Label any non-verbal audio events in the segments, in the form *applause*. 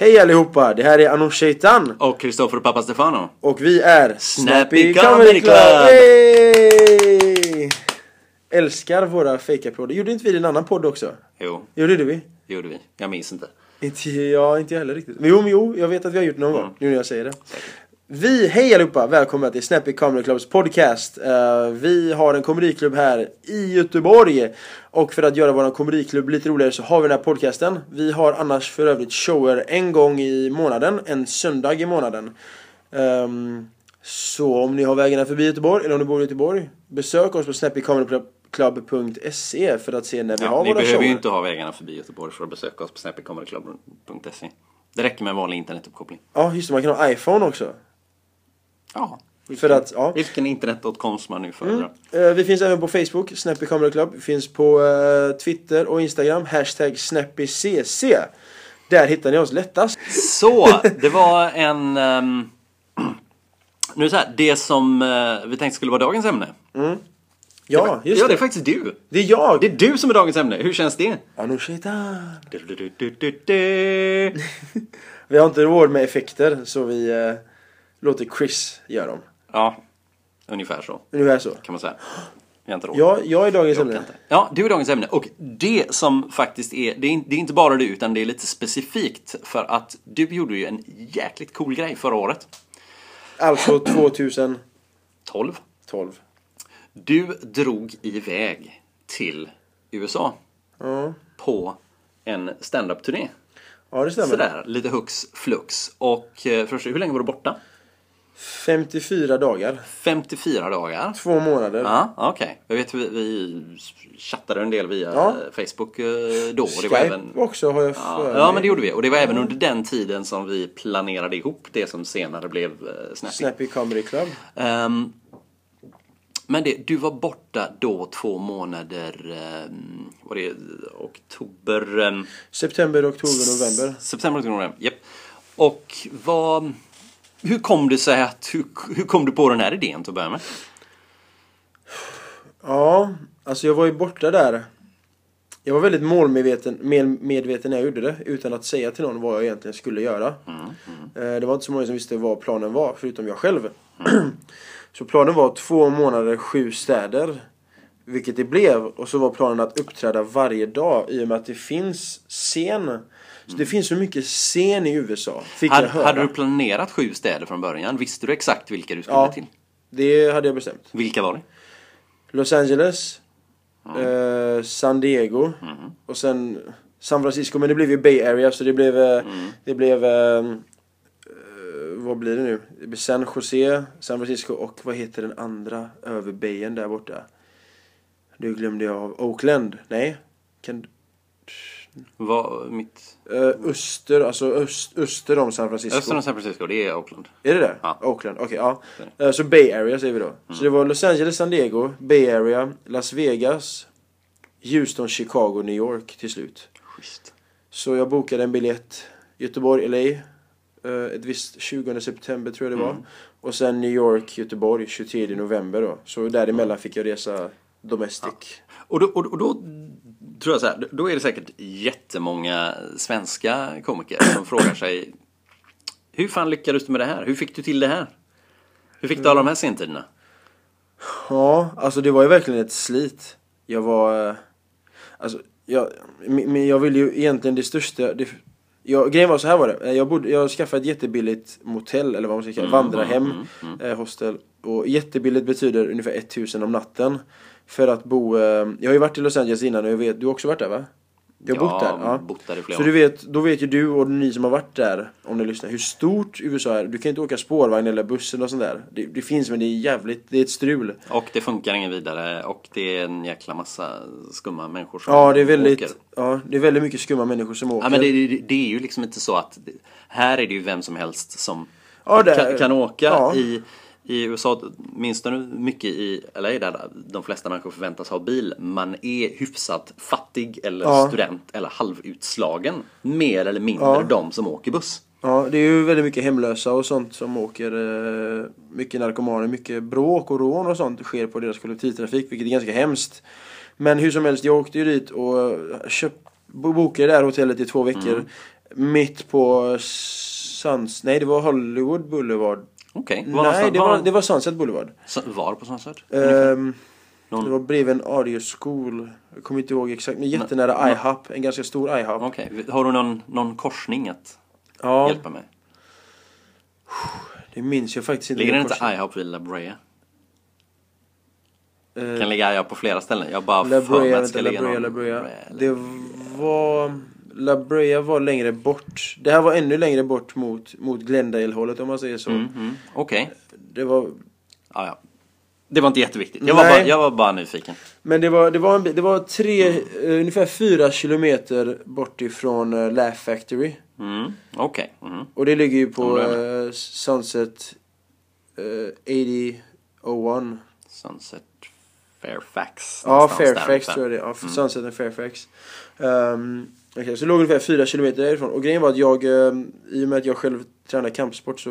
Hej allihopa, det här är Anoush Shaitan Och Kristoffer Pappa Stefano. och vi är Snappy Comedy Club. Hey! Älskar våra fake-applåder. Gjorde inte vi det i en annan podd också? Jo, Jo, det gjorde vi. det gjorde vi. Jag minns inte. Inte, ja, inte jag heller riktigt. Men jo, men jo, jag vet att vi har gjort det någon Mm. gång, nu när jag säger det. Vi, hej allihopa, välkomna till Snappy Comedy Clubs podcast. Eh, vi har en komediklubb här i Göteborg. Och för att göra vår komediklubb lite roligare så har vi den här podcasten. Vi har annars för övrigt shower en gång i månaden, en söndag i månaden. Ehm, så om ni har vägarna förbi Göteborg, eller om ni bor i Göteborg, besök oss på snappycomedyclub.se för att se när vi Ja, har ni våra behöver shower. ju inte ha vägarna förbi Göteborg för att besöka oss på snappycomedyclub.se. Det räcker med en vanlig internetuppkoppling. Ja, just det, man kan ha iPhone också. Ja. För att, ja. Vilken internet.com som man nu föredrar. Eh, Vi finns även på Facebook, Snappy Comedy Club. Vi finns på eh, Twitter och Instagram, hashtag SnappyCC. Där hittar ni oss lättast. Så, det var en... ehm, nu är det så här, det som eh, vi tänkte skulle vara dagens ämne. Ja, just ja, det det. är faktiskt du. Det är jag! Det är du som är dagens ämne. Hur känns det? Du. *laughs* Vi har inte råd med effekter så vi eh, låter Chris göra dem. Ja, ungefär så Ungefär så. kan man säga. Vi har inte råd. Ja, jag är dagens Jag ämne. inte. Ja, du är dagens ämne. Och det som faktiskt är, det är, det är inte bara du, utan det är lite specifikt. För att du gjorde ju en jäkligt cool grej förra året. Alltså 2012. 12. Du drog iväg till USA Ja, på en stand-up-turné. ja det stämmer. Sådär, lite hux flux. Och eh, först, hur länge var du borta? 54 dagar. 54 dagar. Två månader. Ja, okej. Jag vet vi, vi chattade en del via Ja. eh, Facebook eh, då. Och det var Skype även, också har jag ja, för ja, mig. men det gjorde vi. Och det var även under den tiden som vi planerade ihop det som senare blev uh, Snappy. Snappy Comedy Club. Ehm, men det, du var borta då två månader, um, var det oktober, um, September, oktober, november. september, oktober, november, japp. Och vad, hur kom det sig att, hur, hur kom du på den här idén till att börja med? Ja, alltså jag var ju borta där. Jag var väldigt målmedveten med, medveten när jag gjorde det utan att säga till någon vad jag egentligen skulle göra. Eh, Det var inte så många som visste vad planen var förutom jag själv. *clears throat* så planen var två månader, sju städer. Vilket det blev. Och så var planen att uppträda varje dag i och med att det finns scen. Så det finns så mycket scen i USA. Fick Hade, jag höra. hade du planerat sju städer från början? Visste du exakt vilka du skulle Ja. till? Det hade jag bestämt. Vilka var det? Los Angeles, eh, San Diego Mm. och sen San Francisco. Men det blev ju Bay Area så det blev... Eh, Mm. Det blev... Eh, eh, vad blir det nu? Det blir San Jose, San Francisco och vad heter den andra över bayen där borta? Nu glömde jag av. Oakland? Nej? Kan, Vad, mitt... eh, öster, alltså öst, öster om San Francisco. Öster om San Francisco, det är Oakland. Är det det? Ja. Oakland, okej ja. Eh, Så Bay Area säger vi då. Så det var Los Angeles, San Diego, Bay Area, Las Vegas, Houston, Chicago, New York till slut. Schysst. Så jag bokade en biljett Göteborg, LA. eh, Ett visst 20 september tror jag det var. Och sen New York, Göteborg 23 november då. Så däremellan fick jag resa domestic. Och då, och då tror jag så här, då är det säkert jättemånga svenska komiker som frågar sig Hur fan lyckades du med det här? Hur fick du till det här? Hur fick du alla de här sentiderna? Ja, alltså det var ju verkligen ett slit. Jag var... eh, Alltså, jag, men jag ville ju egentligen det största... Det, jag, grejen var så här var det. Jag, bodde, jag skaffade ett jättebilligt motell, eller vad man ska kalla det, vandrarhem, eh, hostel. Och jättebilligt betyder ungefär 1000 om natten. För att bo... Eh, jag har ju varit i Los Angeles innan och jag vet, du har också varit där va? Du har bott där? Ja. bott där i flera Så år. du vet, då vet ju du och ni som har varit där, om ni lyssnar, hur stort USA är. Du kan inte åka spårvagn eller bussen och sånt där. Det, det finns men det är jävligt, det är ett strul. Och det funkar ingen vidare och det är en jäkla massa skumma människor som Ja, det är väldigt, åker. ja, det är väldigt mycket skumma människor som åker. Ja, men det, det, det är ju liksom inte så att här är det ju vem som helst som Ja, kan, kan åka ja. i, i USA, minst mycket i LA där de flesta människor förväntas ha bil. Man är hyfsat fattig eller Ja. student eller halvutslagen. Mer eller mindre Ja. de som åker buss. Ja, det är ju väldigt mycket hemlösa och sånt som åker. Eh, mycket narkomaner, mycket bråk och rån och sånt sker på deras kollektivtrafik, vilket är ganska hemskt. Men hur som helst, jag åkte ju dit och köpt, Bo- Bokade det här hotellet i två veckor. Mitt på Suns... Nej, det var Hollywood Boulevard. Okej. Var Nej, det var, det var Sunset Boulevard. Var på Sunset? Ehm, Någon- Det var bredvid en audio school. Jag kommer inte ihåg exakt, men jättenära IHOP. En ganska stor IHOP. Okej. Har du någon, någon korsning att Ja, hjälpa mig? det minns jag faktiskt inte. Ligger det inte IHOP vid La Brea? Eh, Kan ligga IHOP på flera ställen. Jag bara La för mig att det ska ligga någon... La Brea. Det var... La Brea var längre bort. Det här var ännu längre bort mot, mot Glendale-hållet om man säger så. Mm, mm. Okej. Det var... Ja, ja. Det var inte jätteviktigt. Jag var, bara, jag var bara nyfiken. Men det var, det var, en, det var tre, eh, ungefär fyra kilometer bort ifrån uh, Laugh Factory. Mm. Okej. Mm. Och det ligger ju på uh, Sunset uh, 8001. Sunset Fairfax. Ja, Fairfax tror jag det är. Ja, Sunset och Fairfax. Um, okay, så låg ungefär fyra kilometer därifrån. Och grejen var att jag, um, i och med att jag själv tränar kampsport så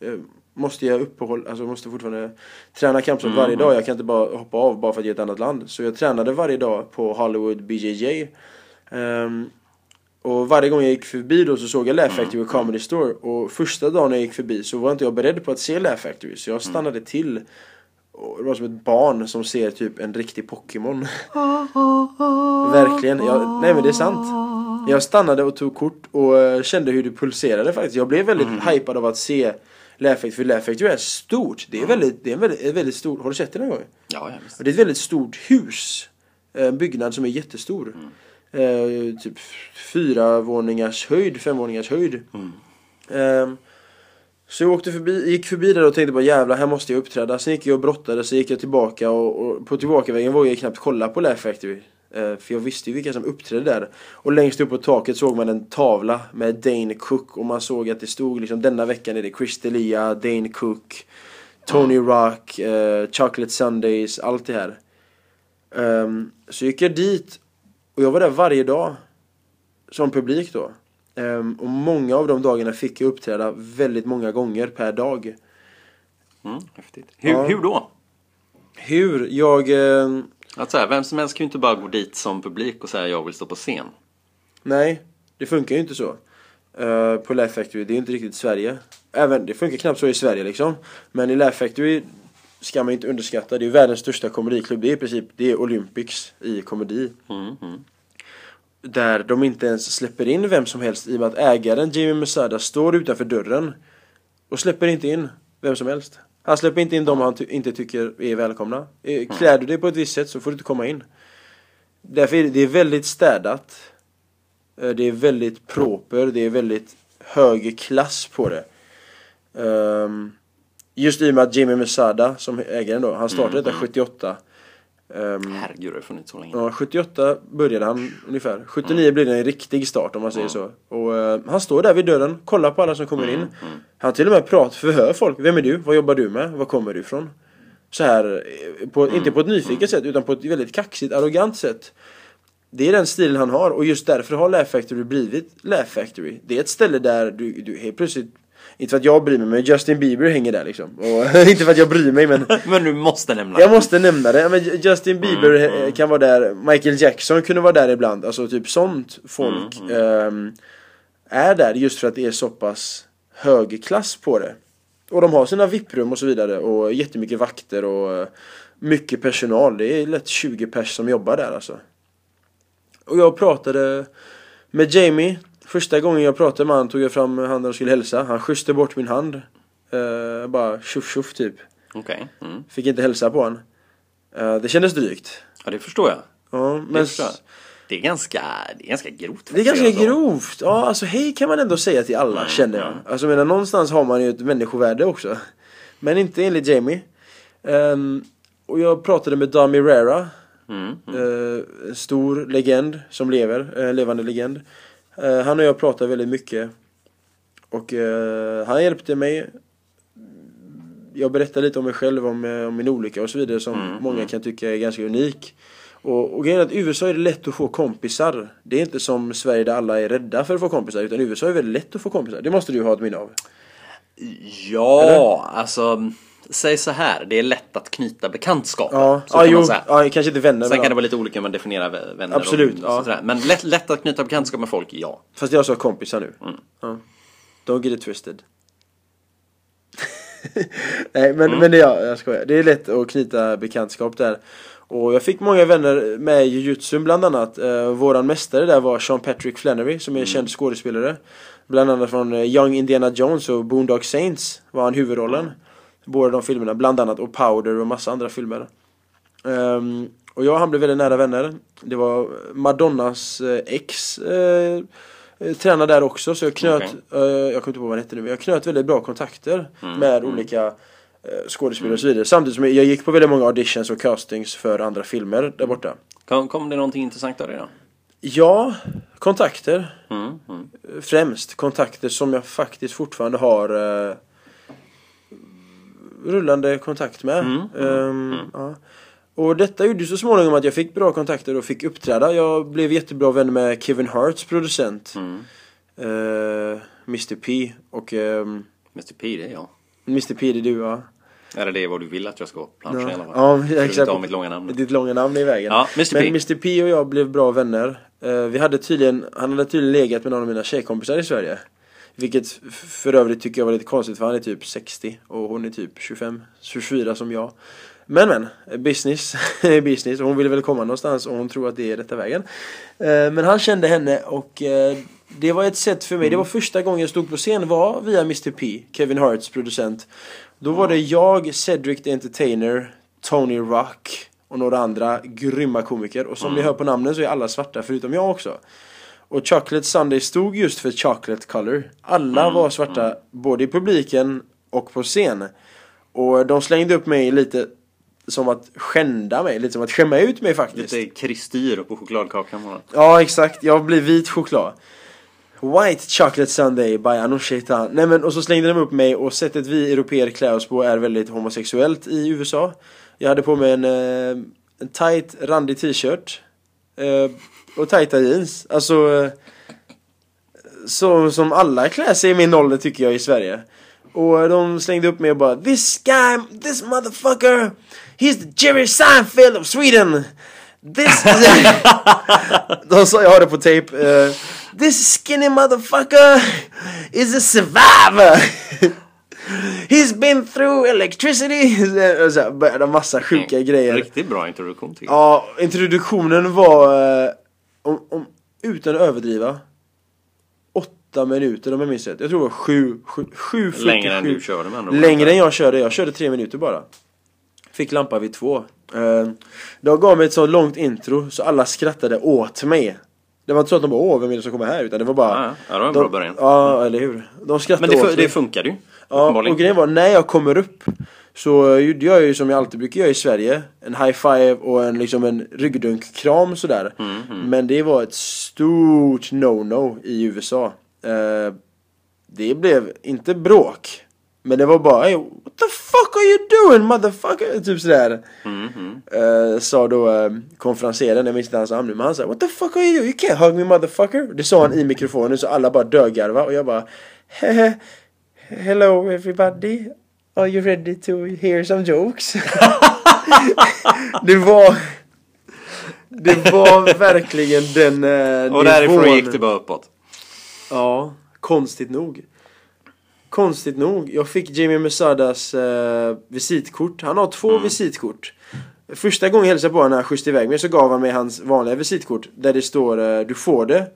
eh, måste jag uppehålla, alltså jag måste fortfarande träna kampsport Mm. varje dag. Jag kan inte bara hoppa av bara för att jag är ett annat land. Så jag tränade varje dag på Hollywood BJJ. Ehm, och varje gång jag gick förbi då så såg jag Laugh Factory och Comedy Store. Och första dagen jag gick förbi så var inte jag beredd på att se Laugh Factory. Så jag stannade till. Och det var som ett barn som ser typ en riktig Pokémon. *laughs* Verkligen. Jag, nej men det är sant. Jag stannade och tog kort och eh, kände hur det pulserade faktiskt. Jag blev väldigt hypad av att se Factory. För Factory är stort. Det är väldigt, det är en väldigt, ett väldigt stort. Har du sett det någon gång? Ja, ja, visst. Det är ett väldigt stort hus. Eh, En byggnad som är jättestor. Eh, typ fyra våningars höjd, fem våningars höjd. Ehm, så jag åkte förbi, gick förbi där och tänkte bara jävlar här måste jag uppträda. Sen gick jag och brottade, så gick jag tillbaka och, och på tillbakavägen vågade jag knappt kolla på Laugh Factory. Eh, för jag visste ju vilka som uppträdde där. Och längst upp på taket såg man en tavla med Dane Cook och man såg att det stod liksom denna veckan är det Chris D'Elia, Dane Cook, Tony Rock, eh, Chocolate Sundays, allt det här. Ehm, så gick jag dit och jag var där varje dag som publik då. Ehm, och många av de dagarna fick jag uppträda väldigt många gånger per dag. Mm, häftigt. Hur, Ja. hur då? Hur? Jag... ehm, Att så här, vem som helst kan ju inte bara gå dit som publik och säga jag vill stå på scen. nej, det funkar ju inte så. Eh, på Laugh Factory, det är inte riktigt Sverige. Även, det funkar knappt så i Sverige liksom. Men i Laugh Factory ska man inte underskatta. Det är världens största komediklubb. Det är i princip, det är Olympics i komedi. Mm, mm. Där de inte ens släpper in vem som helst i och med att ägaren Jimmy Mesada står utanför dörren och släpper inte in vem som helst. Han släpper inte in dem han ty- inte tycker är välkomna. Eh, Klär du dig på ett visst sätt så får du inte komma in. Därför är det, det är väldigt städat. Eh, Det är väldigt proper, det är väldigt hög klass på det. Ehm, just i och med att Jimmy Mesada, som ägaren då, han startade detta 78. Ehm, Herregud, det har funnits så länge. Ja, 78 började han ungefär. 79 blir det en riktig start om man säger så. Och eh, han står där vid dörren, kollar på alla som kommer in. Han till och med pratar, förhör folk. Vem är du? Vad jobbar du med? Var kommer du ifrån? Så här, eh, på, inte på ett nyfiket sätt utan på ett väldigt kaxigt, arrogant sätt. Det är den stilen han har och just därför har Laugh Factory blivit Laugh Factory. Det är ett ställe där du, du helt plötsligt inte för att jag bryr mig men Justin Bieber hänger där liksom. Och, *laughs* inte för att jag bryr mig men *laughs* Men du måste nämna jag det. måste nämna det. Men Justin Bieber eh, kan vara där. Michael Jackson kunde vara där ibland. Alltså typ sånt folk ehm, är där just för att det är så pass hög klass på det. Och de har sina VIP-rum och så vidare och jättemycket vakter och eh, mycket personal. Det är lätt 20 pers som jobbar där alltså. Och jag pratade med Jamie. Första gången jag pratade med honom tog jag fram handen och skulle hälsa. Han skjutsade bort min hand. Eh, bara tjoff tjoff typ. Okej. Mm. Fick inte hälsa på honom. Eh, det kändes drygt. Ja, det förstår jag. Ja, Det, men förstår jag. det är ganska, det är ganska grovt. det är ganska alltså. grovt. Ja, alltså hej kan man ändå säga till alla känner jag. Alltså jag menar någonstans har man ju ett människovärde också. Men inte enligt Jamie. Ehm, och jag pratade med Dami Rera. Mm. Eh, en stor legend som lever, eh, levande legend. Eh, han och jag pratade väldigt mycket. Och eh, han hjälpte mig. Jag berättade lite om mig själv, om, eh, om min olycka och så vidare som Mm, många kan tycka är ganska unik. Och, och grejen är att i USA är det lätt att få kompisar. Det är inte som Sverige där alla är rädda för att få kompisar. Utan i USA är det väldigt lätt att få kompisar. Det måste du ha ett minne av. Ja, alltså Säg så här, det är lätt att knyta bekantskap. Ja, så ja kan jo, ja, kanske inte vänner Sen kan det vara lite olika hur man definierar vä- vänner Absolut, och ja. sådär. Men lätt, lätt att knyta bekantskap med folk, ja. Fast jag sa kompisar nu. Mm. Ja. Don't get it twisted. *laughs* Nej men, Mm. men det, ja, jag skojar. Det är lätt att knyta bekantskap där. Och jag fick många vänner med jujutsu bland annat. Eh, våran mästare där var Sean Patrick Flannery som är Mm. känd skådespelare. Bland annat från eh, Young Indiana Jones och Boondock Saints var han huvudrollen. Båda de filmerna, bland annat och Powder och massa andra filmer. Ehm, och jag och han blev väldigt nära vänner. Det var Madonnas eh, ex eh, eh, tränade där också så jag knöt, Okej. eh, jag kommer inte på vad han hette nu, men jag knöt väldigt bra kontakter Mm, med olika eh, skådespelare och så vidare. Samtidigt som jag gick på väldigt många auditions och castings för andra filmer där borta. Kom, kom det någonting intressant av det då? Ja, kontakter. Mm, mm. Främst kontakter som jag faktiskt fortfarande har eh, rullande kontakt med. Mm, Ehm, Ja. Och detta gjorde så småningom att jag fick bra kontakter och fick uppträda. Jag blev jättebra vän med Kevin Harts producent. Mm. eh, Mr P och ehm, Mr P, det är jag. Mr P det är du ja. Är det det vad du vill att jag ska planscha i alla fall? Ja, exakt. mitt långa namn. Ditt långa namn är i vägen. Ja, Mr. Men P. Mr P och jag blev bra vänner. Eh, vi hade tydligen, han hade tydligen legat med någon av mina tjejkompisar i Sverige. Vilket för övrigt tycker jag var lite konstigt för han är typ 60 och hon är typ 25, 24 som jag. Men men, business är *laughs* business och hon ville väl komma någonstans och hon tror att det är rätta vägen. Eh, men han kände henne och eh, det var ett sätt för mig, det var första gången jag stod på scen var via Mr P, Kevin Harts producent. Då var det jag, Cedric the Entertainer, Tony Rock och några andra grymma komiker. Och som ni hör på namnen så är alla svarta förutom jag också. Och Chocolate Sunday stod just för chocolate color. Alla var svarta, både i publiken och på scen. Och de slängde upp mig lite som att skända mig, lite som att skämma ut mig faktiskt. Lite kristyr på chokladkakan bara. Ja, exakt. Jag blir vit choklad. White Chocolate Sunday by Anush Shaitan. Nej men och så slängde de upp mig och sättet vi europeer klär oss på är väldigt homosexuellt i USA. Jag hade på mig en, eh, en tight randig t-shirt. Och tajta jeans. Alltså så som alla klär sig i min ålder tycker jag i Sverige. Och de slängde upp mig och bara This guy, this motherfucker He's the Jerry Seinfeld of Sweden This *laughs* De sa, jag har det på tape eh, This skinny motherfucker is a survivor He's been through electricity så började massa sjuka grejer Riktigt bra introduktion jag. Ja, introduktionen var eh, om, om, Utan att överdriva Åtta minuter om jag minns rätt. Jag tror det var sju, sju, sju Längre än 47. du körde med andra. Längre än jag körde, jag körde tre minuter bara. Fick lampa vid två. Eh, De gav mig ett så långt intro så alla skrattade åt mig. Det var inte så att de bara åh vem är det som kommer här? Utan det var bara Ja, ja, det var en de, bra början. Ja, eller hur? De skrattade Men det, åt mig det funkade ju. Ja, och grejen var när jag kommer upp så gjorde jag ju som jag alltid brukar göra i Sverige En high five och en, liksom en ryggdunk-kram sådär Mm, Men det var ett stort no-no i USA eh, Det blev inte bråk Men det var bara hey, What the fuck are you doing motherfucker? Typ sådär Mm, mm. eh, Sa då eh, konferenseraren, jag minns inte hans namn nu Men han sa What the fuck are you doing? You can't hug me motherfucker Det sa han i mikrofonen så alla bara dögarva och jag bara Hehe Hello everybody Are you ready to hear some jokes? *laughs* det var Det var verkligen den eh, Och därifrån nivån. gick det bara uppåt. Ja, konstigt nog. Konstigt nog. Jag fick Jamie Mesadas eh, visitkort. Han har två visitkort. Första gången jag hälsade på honom när han skjutsade iväg mig så gav han mig hans vanliga visitkort. Där det står eh, du får det.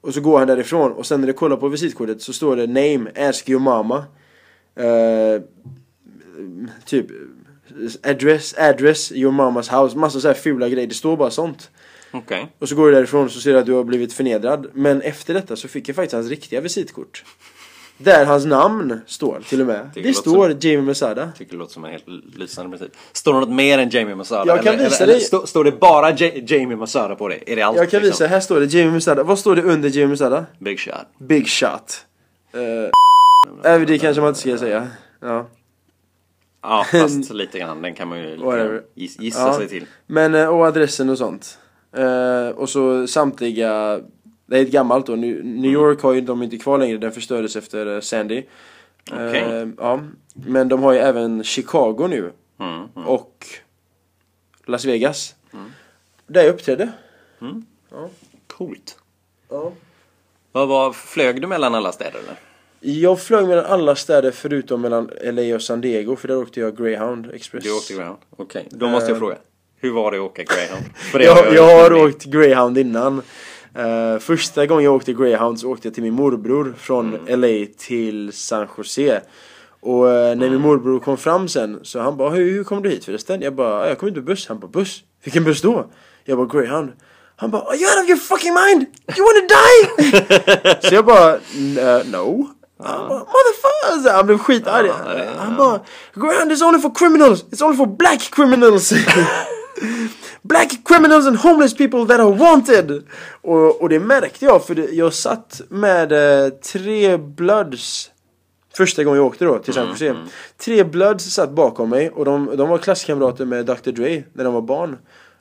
Och så går han därifrån. Och sen när du kollar på visitkortet så står det name, ask your mama. Eh, typ address, address, your mamas house. Massa så här fula grejer. Det står bara sånt. Okej. Och så går du därifrån så ser du att du har blivit förnedrad. Men efter detta så fick jag faktiskt hans riktiga visitkort. Där hans namn står till och med. Det Det, står Jamie Mesada. Tycker det låter som en helt lysande princip. Står det något mer än Jamie Masada? Jag kan eller, visa eller, dig. eller stå- Står det bara J- Jamie Masada på det? Är det allt? Jag kan liksom? visa, här står det Jamie Mesada. Vad står det under Jamie Mesada? Big shot. Big shot. Uh, äh, *laughs* det kanske man inte ska säga. Ja. Ja, *laughs* fast lite grann. Den kan man ju lite giss- gissa Ja. sig till. Men, eh, och adressen och sånt. Eh, och så samtliga, det är ett gammalt då, New New York har ju de inte kvar längre, den förstördes efter eh, Sandy. Okej. Eh, ja. Men de har ju även Chicago nu. Mm, Och Las Vegas. Där jag uppträdde. Coolt. Ja. Vad var, flög du mellan alla städer eller? Jag flög mellan alla städer förutom mellan LA och San Diego för där åkte jag Greyhound Express. Du åkte Greyhound? Okej, då måste jag fråga. Hur var det att åka Greyhound? För det jag, har jag har med åkt Greyhound innan. Eh, första gången jag åkte Greyhound så åkte jag till min morbror från LA till San Jose. Och eh, när min morbror kom fram sen så han bara hur, hur kom du hit förresten? Jag bara jag kom inte med buss. Han bara buss? Vilken buss då? Jag bara Greyhound. Han bara are you out of your fucking mind? You wanna die? *laughs* så jag bara "N- eh, no. Han bara motherfucker! Han blev skitarg. Han bara Greyhound is only for criminals. It's only for black criminals. *laughs* Black criminals and homeless people that are wanted! Och, och det märkte jag för det, jag satt med eh, tre bloods Första gången jag åkte då till San Jose. Tre bloods satt bakom mig och de, de var klasskamrater med Dr Dre när de var barn.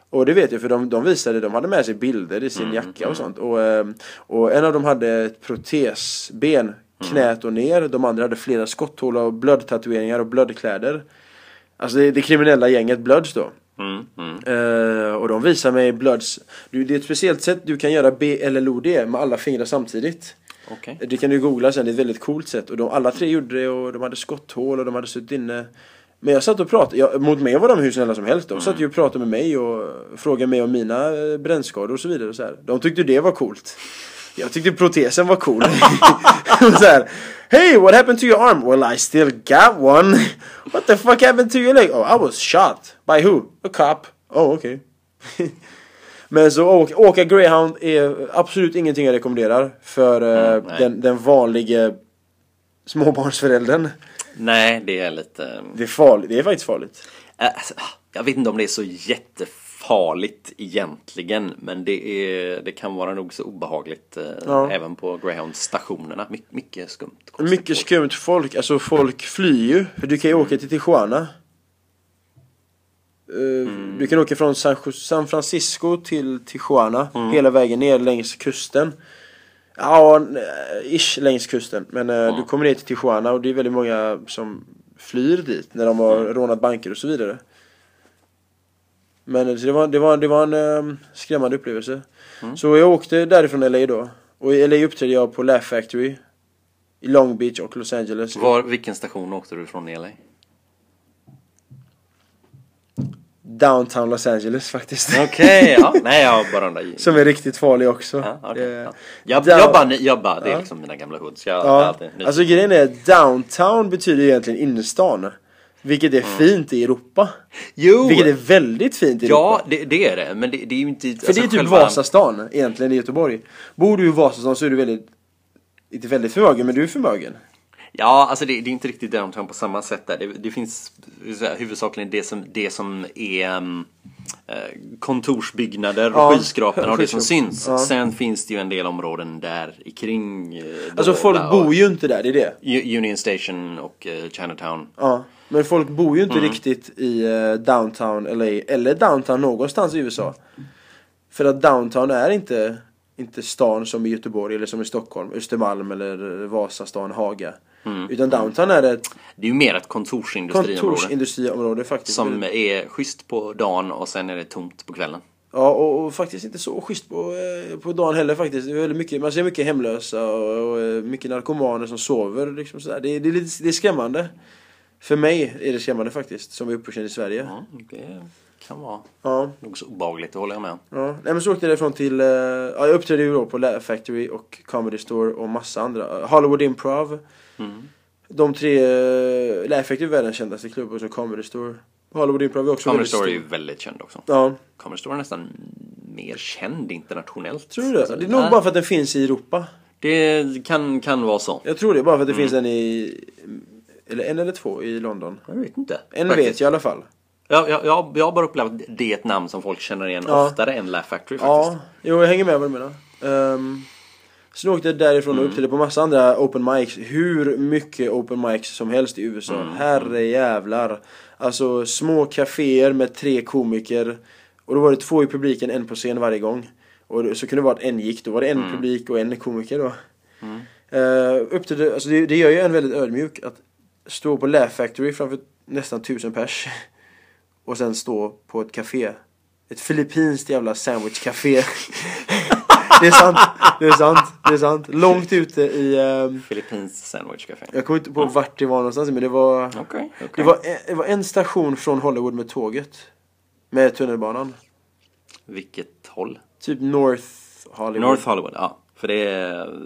Och det vet jag för de, de visade, de hade med sig bilder i sin jacka och sånt. Och, eh, och en av dem hade ett protesben, knät och ner. De andra hade flera skotthål och blödtatueringar och blödkläder. Alltså det, det kriminella gänget Bloods då. Mm, mm. Eh, och de visar mig Bloods. Du, det är ett speciellt sätt du kan göra BLLOD med alla fingrar samtidigt. Okej. Det kan du googla sen, det är ett väldigt coolt sätt. Och de, alla tre gjorde det och de hade skotthål och de hade suttit inne. Men jag satt och pratade, jag, mot mig var de hur snälla som helst. De satt ju och pratade med mig och frågade mig om mina eh, brännskador och så vidare. Och så här. De tyckte det var coolt. Jag tyckte protesen var cool. *laughs* Så här, Hey, what happened to your arm? Well, I still got one. *laughs* What the fuck happened to your leg? Oh, I was shot. By who? A cop. Oh, okay. *laughs* Men så åka, åka greyhound är absolut ingenting jag rekommenderar för eh, Mm, nej. den, den vanliga småbarnsföräldern. Nej, det är lite... Det är farligt, det är faktiskt farligt. Alltså, Jag vet inte om det är så jättefarligt egentligen, men det, är, det kan vara nog så obehagligt eh, Ja. även på Greyhound-stationerna. My, mycket skumt. Mycket folk. skumt folk, alltså folk flyr ju. Du kan ju åka till Tijuana. Eh, Du kan åka från San, Francisco till Tijuana hela vägen ner längs kusten. Ja, n- ish längs kusten. Men eh, du kommer ner till Tijuana och det är väldigt många som flyr dit när de har rånat banker och så vidare. Men det var, det var, det var en eh, skrämmande upplevelse. Så jag åkte därifrån LA då. Och i LA uppträdde jag på Laugh Factory. I Long Beach och Los Angeles. Var, vilken station åkte du från i LA? Downtown Los Angeles faktiskt. Okej, ja. *laughs* Nej, jag bara undrar. Som är riktigt farlig också. Ja, Det- ja. Jag, jag, bara, jag bara, det är liksom mina gamla hoods. Jag, Ja, alltid alltså grejen är downtown betyder egentligen innerstan. Vilket är fint i Europa. jo! Vilket är väldigt fint i Ja, Europa. det, det är det. Men det, det är ju inte... alltså För det är typ Vasastan egentligen i Göteborg. Bor du i Vasastan så är du väldigt, inte väldigt förmögen, men du är förmögen. Ja, alltså det, det är inte riktigt downtown på samma sätt där. Det, det finns här, huvudsakligen det som, det som är um, kontorsbyggnader och Ja, skyskraporna och det som syns. Ja. Sen finns det ju en del områden där i kring. eh, Alltså folk bor ju inte där, det är det. Union Station och eh, Chinatown. Ja. Men folk bor ju inte Mm. riktigt i eh, downtown LA, eller downtown någonstans i USA. För att downtown är inte, inte stan som i Göteborg eller som i Stockholm, Östermalm eller Vasastan, Haga. Mm. Utan downtown är ett Det är ju mer ett kontorsindustriområde. kontorsindustriområde faktiskt. Som är schysst på dagen och sen är det tomt på kvällen. Ja, och, och faktiskt inte så schysst på, eh, på dagen heller faktiskt. Det är väldigt mycket, man ser mycket hemlösa och, och eh, mycket narkomaner som sover. Liksom sådär. Det, det, är lite, det är skrämmande. För mig är det skrämmande faktiskt, som är uppvuxen i Sverige. Ja, det kan vara Ja. nog så obehagligt, det håller jag med. Ja, nej men så åkte jag därifrån till, eh, ja jag uppträdde ju då på Laugh Factory och Comedy Store och massa andra. Eh, Hollywood Improv. Mm. De tre, uh, Laugh Factory är världens kändaste klubb och så Comedy Store. Hollywood Improv är också Comedy Store är ju väldigt känd också. Ja, Comedy Store är nästan mer känd internationellt. tror du det? Alltså, Det är nog bara för att den finns i Europa. Det kan, kan vara så. Jag tror det, bara för att det Mm. finns en i, eller en eller två i London. Jag vet inte. En faktiskt. vet jag i alla fall. Jag, jag, jag, jag har bara upplevt att det är ett namn som folk känner igen Ja. oftare än Laugh Factory Ja, faktiskt. jo jag hänger med vad du menar. Um, sen åkte jag därifrån Mm. och uppträdde på massa andra open mics. Hur mycket open mics som helst i USA. Mm. Herre jävlar. Alltså små kaféer med tre komiker. Och då var det två i publiken, en på scen varje gång. Och så kunde det vara att en gick, då var det en Mm. publik och en komiker då. Uh, upp till det, alltså det, det gör ju en väldigt ödmjuk att stå på Laugh Factory framför nästan tusen pers *laughs* och sen stå på ett café. Ett filippinskt jävla sandwichcafé. *laughs* det är sant, det är sant, det är sant. Långt ute i... Um, Filippins sandwichcafé. jag kommer inte på vart det var någonstans men det var... Okej, okej. Det var, en, det var en station från Hollywood med tåget. Med tunnelbanan. Vilket håll? Typ North Hollywood. North Hollywood, ja. För det är,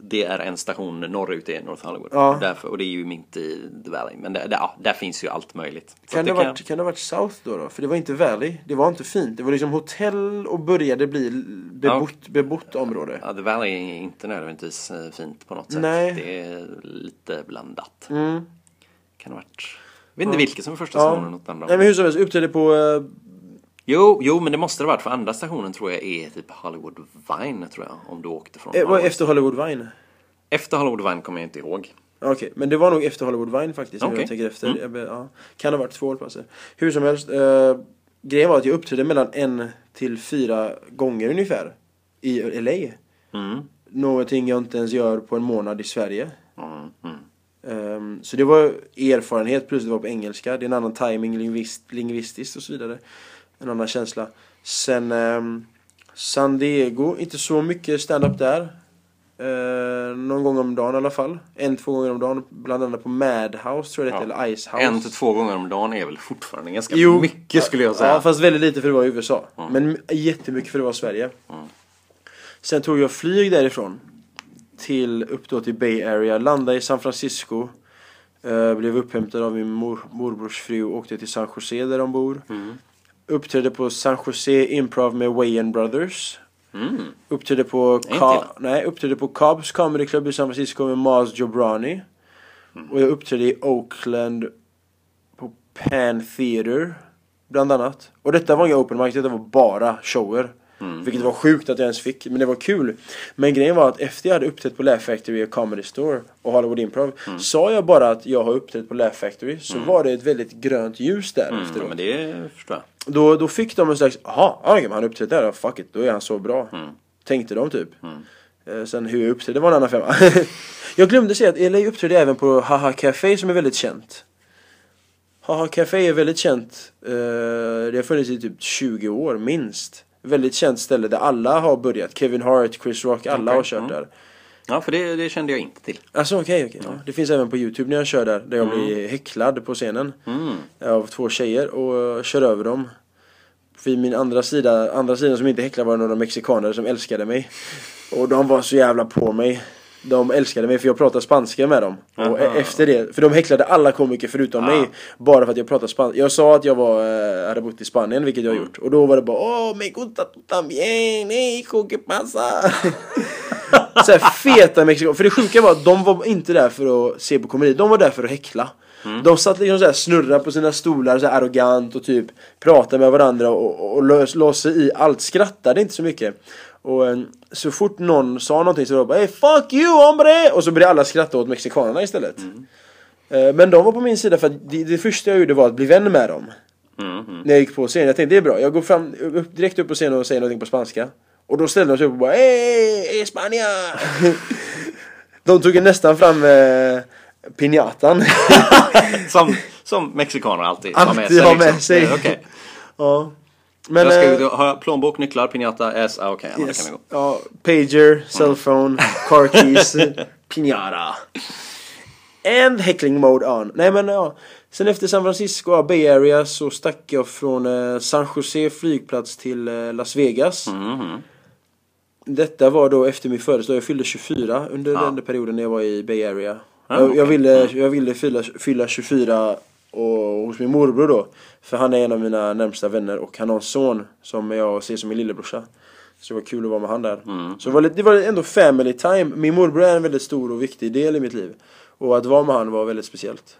det är en station norrut i North Hollywood. Ja. Därför, och det är ju mitt i The Valley. Men det, det, ja, där finns ju allt möjligt. Så Kan det, ha varit, kan det ha varit South då, då? För det var inte Valley. Det var inte fint. Det var liksom hotell och började bli bebott, bebott område. Ja, The Valley är inte nödvändigtvis eh, fint på något sätt. Nej. Det är lite blandat. Mm. Kan ha varit... Jag vet inte vilket som är första Ja. stationen åt andra Nej men hur som helst, uppträdde på... Jo, jo, men det måste det ha varit. För andra stationen tror jag är typ Hollywood Vine, tror jag. Om du åkte från eh, var Hollywood. efter Hollywood Vine. Efter Hollywood Vine kommer jag inte ihåg. Okej, men det var nog efter Hollywood Vine faktiskt. Okej. jag tänker efter. Mm. Jag, be- ja. Kan ha varit två hållplatser. Hur som helst. Eh, grejen var att jag uppträdde mellan en till fyra gånger ungefär. I LA. Mm. Någonting jag inte ens gör på en månad i Sverige. Mm. Mm. Ehm, så det var erfarenhet plus det var på engelska. Det är en annan timing lingvist, lingvistiskt och så vidare. En annan känsla. Sen ehm, San Diego, inte så mycket stand-up där. Uh, någon gång om dagen i alla fall. En, två gånger om dagen. Bland annat på Madhouse tror jag det Ja. eller Icehouse. En till två gånger om dagen är väl fortfarande ganska Jo, mycket skulle jag säga. Ja, fast väldigt lite för det var i USA. Men jättemycket för det var Sverige. Mm. Sen tog jag flyg därifrån. Till, upp då till Bay Area. Landade i San Francisco. Eh, blev upphämtad av min mor, morbrors fru och åkte till San Jose där de bor. Mm. Uppträdde på San Jose Improv med Wayan Brothers. Mm. Uppträdde på, Ka- nej, uppträdde på Cobbs Comedy Club i San Francisco med Maz Jobrani. Mm. Och jag uppträdde i Oakland på Pan Theater. Bland annat. Och detta var inga open mic, detta var bara shower. Mm. Vilket var sjukt att jag ens fick, men det var kul. Men grejen var att efter jag hade uppträtt på Laugh Factory och Comedy Store och Hollywood Improv. Mm. Sa jag bara att jag har uppträtt på Laugh Factory så var det ett väldigt grönt ljus där Mm. efteråt. Ja, men det förstår jag. Då, då fick de en slags, jaha, han har uppträtt där, fuck it, då är han så bra. Mm. Tänkte de typ. Eh, sen hur jag uppträdde var en annan femma. *laughs* jag glömde säga att LA uppträdde även på Haha Café som är väldigt känt. Haha Café är väldigt känt. Eh, det har funnits i typ 20 år minst. Väldigt känt ställe där alla har börjat. Kevin Hart, Chris Rock, alla Okej, har kört mm. där. Ja, för det, det kände jag inte till. Alltså okej, okej. Ja. Det finns även på Youtube när jag kör där. Där jag blir häcklad på scenen. Mm. Av två tjejer och eh, kör över dem. För min andra sida, andra sidan som inte häcklade var några mexikaner som älskade mig. Och de var så jävla på mig. De älskade mig för jag pratade spanska med dem. Och Aha. e- efter det, för de häcklade alla komiker förutom Ah. mig. Bara för att jag pratade spanska. Jag sa att jag var, eh, hade bott i Spanien, vilket jag Mm. har gjort. Och då var det bara Åh, me gusta tu también, hey, hijo, que pasa? *laughs* så här feta mexikaner. För det sjuka var att de var inte där för att se på komedi, de var där för att häckla. De satt liksom så här snurra på sina stolar så här arrogant och typ pratade med varandra och, och, och sig i allt. Skrattade inte så mycket. Och eh, så fort någon sa någonting så var det bara Hey fuck you hombre! Och så började alla skratta åt mexikanerna istället. Eh, Men de var på min sida för att det, det första jag gjorde var att bli vän med dem. Mm. Mm. När jag gick på scenen. Jag tänkte det är bra. Jag går fram, upp, direkt upp på scenen och säger någonting på spanska. Och då ställde de sig upp och bara Hey, Espania! *laughs* de tog ju nästan fram eh, pinjatan. *laughs* Som, som mexikaner alltid, Alltid har med sig. Eh, Okej. ja. Men... Jag ska, eh, har jag plånbok, nycklar, pinjata, S, ah, okej, ja, yes. det kan vi gå. Ja, pager, cellphone, car keys, *laughs* pinjata. And heckling mode on. Nej men ja. Sen efter San Francisco, ja, Bay Area, så stack jag från eh, San Jose flygplats till eh, Las Vegas. Mhm. Detta var då efter min födelsedag. Jag fyllde 24 under Ja. den perioden när jag var i Bay Area. Ja, jag, jag okej. ville, jag ville fylla, fylla 24 och, hos min morbror då. För han är en av mina närmsta vänner och han har en son som jag ser som min lillebrorsa. Så det var kul att vara med han där. Mm. Så det var, lite, det var ändå family time. Min morbror är en väldigt stor och viktig del i mitt liv. Och att vara med han var väldigt speciellt.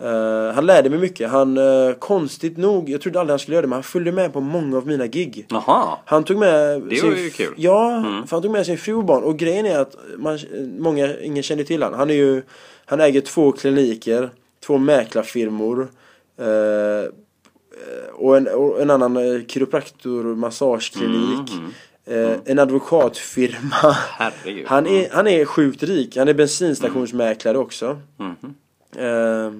Eh, han lärde mig mycket. Han, eh, konstigt nog, jag trodde aldrig han skulle göra det, men han följde med på många av mina gig. Jaha. Han tog med Det sin var ju kul. Ja, Mm. för han tog med sin fru och barn. Och grejen är att man, många, ingen känner till han. Han är ju, han äger två kliniker, två mäklarfirmor. Eh, och, en, och en annan kiropraktor massageklinik. Mm. Eh, En advokatfirma. Herregud. Han är, han är sjukt rik. Han är bensinstationsmäklare också. Eh,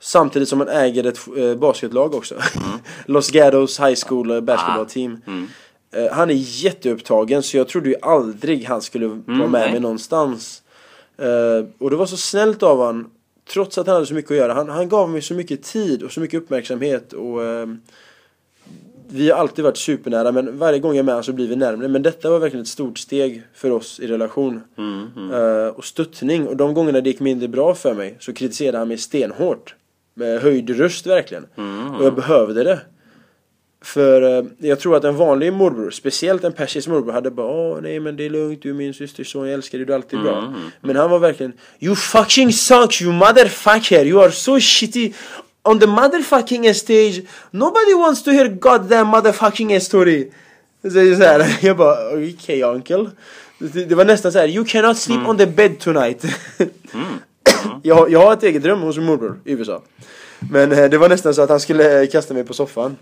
samtidigt som han äger ett eh, basketlag också. *laughs* Los Gatos High School eh, Basketball Ah. Team. Mm. Eh, han är jätteupptagen så jag trodde ju aldrig han skulle vara med Mm, nej. mig någonstans. Och det var så snällt av han Trots att han hade så mycket att göra. Han, han gav mig så mycket tid och så mycket uppmärksamhet. Och eh, Vi har alltid varit supernära men varje gång jag är med så blir vi närmare. Men detta var verkligen ett stort steg för oss i relation. Mm, mm. Eh, och stöttning. Och de gångerna det gick mindre bra för mig så kritiserade han mig stenhårt. Med höjd röst verkligen. Mm. Och jag behövde det. För eh, jag tror att en vanlig morbror, speciellt en persisk morbror, hade bara Åh nej men det är lugnt, du är min systers son, jag älskar dig, du är alltid bra. Mm. Men han var verkligen You fucking suck you motherfucker, you are so shitty On the motherfucking stage Nobody wants to hear goddamn motherfucking story så jag, så här, *laughs* jag bara okej okay, uncle det, det var nästan så här You cannot sleep on the bed tonight *laughs* *laughs* jag, jag har ett eget rum hos min morbror i USA Men eh, det var nästan så att han skulle eh, kasta mig på soffan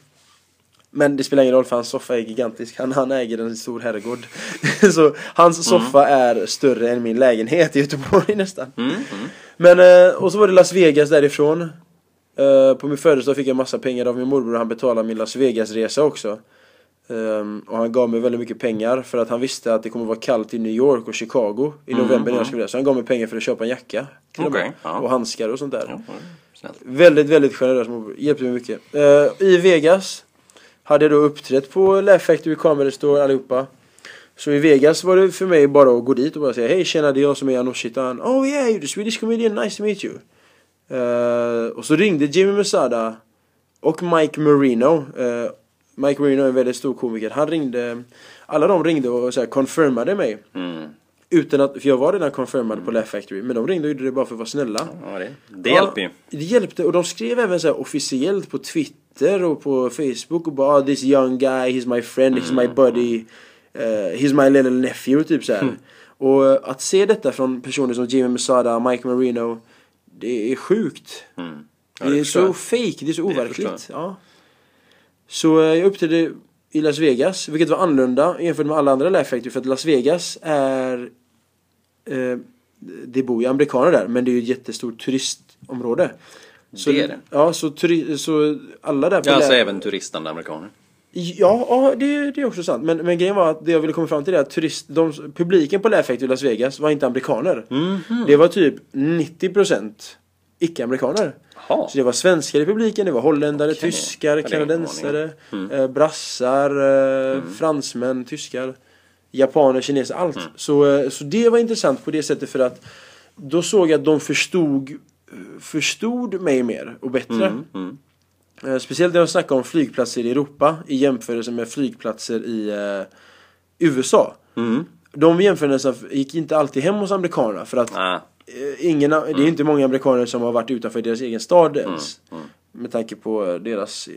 men det spelar ingen roll för hans soffa är gigantisk. Han, han äger en stor herrgård. *laughs* så hans soffa är större än min lägenhet i Göteborg *laughs* nästan. Mm, mm. Men, eh, och så var det Las Vegas därifrån. Eh, På min födelsedag fick jag massa pengar av min morbror och han betalade min Las Vegas-resa också. Ehm, Och han gav mig väldigt mycket pengar för att han visste att det kommer vara kallt i New York och Chicago i november när jag skulle Så han gav mig pengar för att köpa en jacka. till. Okej, ja. Och handskar och sånt där. Ja. Väldigt, väldigt generös morbror. Hjälpte mig mycket. Eh, I Vegas hade jag då uppträtt på Laugh Factory Comedy Store allihopa. Så i Vegas var det för mig bara att gå dit och bara säga Hej tjena det är jag som är Anoshitan. Oh yeah you're the Swedish comedian, nice to meet you. Eh, och så ringde Jimmy Masada och Mike Marino. Eh, Mike Marino är en väldigt stor komiker. Han ringde, alla de ringde och så här confirmade mig. Mm. Utan att, för jag var redan confirmad på Laugh Factory. Men de ringde och gjorde det bara för att vara snälla. Ja, det, det Ja, hjälper ju. Det hjälpte och de skrev även så här officiellt på Twitter och på Facebook och bara ah, this young guy, he's my friend, he's Mm. my buddy, uh, he's my little nephew typ så här. Mm. Och eh, att se detta från personer som Jimmy Masada, Mike Marino, det är sjukt. Mm. Ja, det är förstår så fake, det är så Det overkligt. Ja. Så eh, jag uppträdde i Las Vegas, vilket var annorlunda jämfört med alla andra Laugh Factory för att Las Vegas är eh, det bor ju amerikaner där men det är ju ett jättestort turistområde. Så, Det är det. Ja, så, turi- så alla där Ja, alltså Laugh- även turistande amerikaner. Ja, ja det, det är också sant. Men, men grejen var att det jag ville komma fram till är att turist, de, publiken på Laugh i Las Vegas var inte amerikaner. Mhm. Det var typ 90% icke-amerikaner. Jaha. Så det var svenskar i publiken, det var holländare, Okej. tyskar, kanadensare, Mm. eh, brassar, eh, fransmän, tyskar, japaner, kineser, allt. Mm. Så, eh, så det var intressant på det sättet för att då såg jag att de förstod, förstod mig mer och bättre. Mm, mm. Speciellt när de snackar om flygplatser i Europa i jämförelse med flygplatser i eh, USA. Mm. De jämförelserna gick inte alltid hem hos amerikanerna för att Ah, eh, ingen, det är inte många amerikaner som har varit utanför deras egen stad ens. mm. Med tanke på eh, deras eh,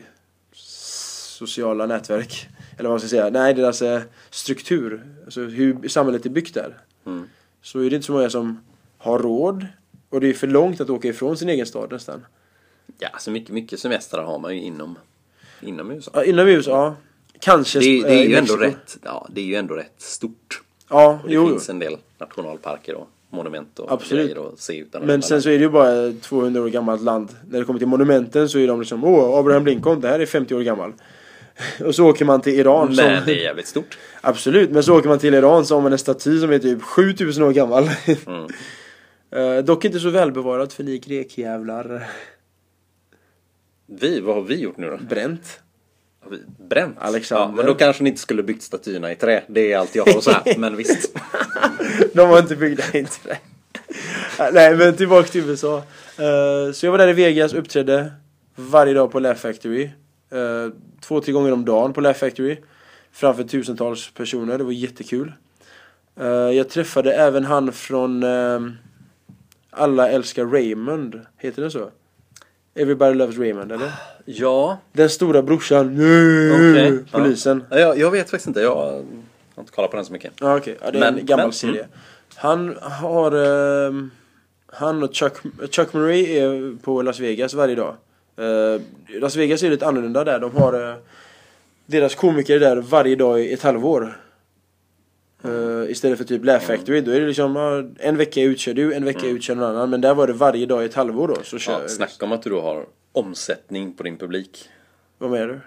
sociala nätverk. *laughs* Eller vad man ska säga. Nej, deras struktur. Alltså hur samhället är byggt där. Mm. Så är det inte så många som har råd. Och det är för långt att åka ifrån sin egen stad nästan. Ja, så mycket, mycket semestrar har man ju inom, inom USA. Ja, inomhus, ja. Kanske Det, är- det är ju ändå rätt, ja, det är ju ändå rätt stort. Ja, Och det jo. finns en del nationalparker och monument och Absolut. grejer att se utan Men sen så är det ju bara ett 200 år gammalt land. När det kommer till monumenten så är de liksom Åh, Abraham Lincoln, det här är 50 år gammal. *laughs* Och så åker man till Iran Men som... det är jävligt stort. Absolut, men så åker man till Iran så har man en staty som är typ 7000 år gammal. Mm. *laughs* Eh, dock inte så välbevarat för ni grekjävlar. Vi, vad har vi gjort nu då? Bränt. Bränt? Alexander. Ja, men då kanske ni inte skulle byggt statyerna i trä. Det är allt jag har att säga. *laughs* Men visst. *laughs* De var inte byggda i trä. *laughs* Nej men tillbaka till USA. Eh, så jag var där i Vegas, uppträdde varje dag på Laugh Factory. Eh, två, tre gånger om dagen på Laugh Factory. Framför tusentals personer, det var jättekul. Eh, jag träffade även han från Alla älskar Raymond, heter det så? Everybody loves Raymond, eller? Ja, Den stora brorsan, okej. polisen. Ja. Jag, jag vet faktiskt inte. Jag har inte kollat på den så mycket. Ja okej, ja, det är Men- en gammal men- serie. Han har... ehm, han och Chuck, Chuck Murray är på Las Vegas varje dag. Eh, Las Vegas är lite annorlunda där. De har... eh, deras komiker är där varje dag i ett halvår. Eh, istället för typ Laugh Factory, då är det liksom ja, en vecka utkör du, en vecka utkör någon annan. Men där var det varje dag i ett halvår då. Så kör, Ja, snacka om att du då har omsättning på din publik. Vad menar du?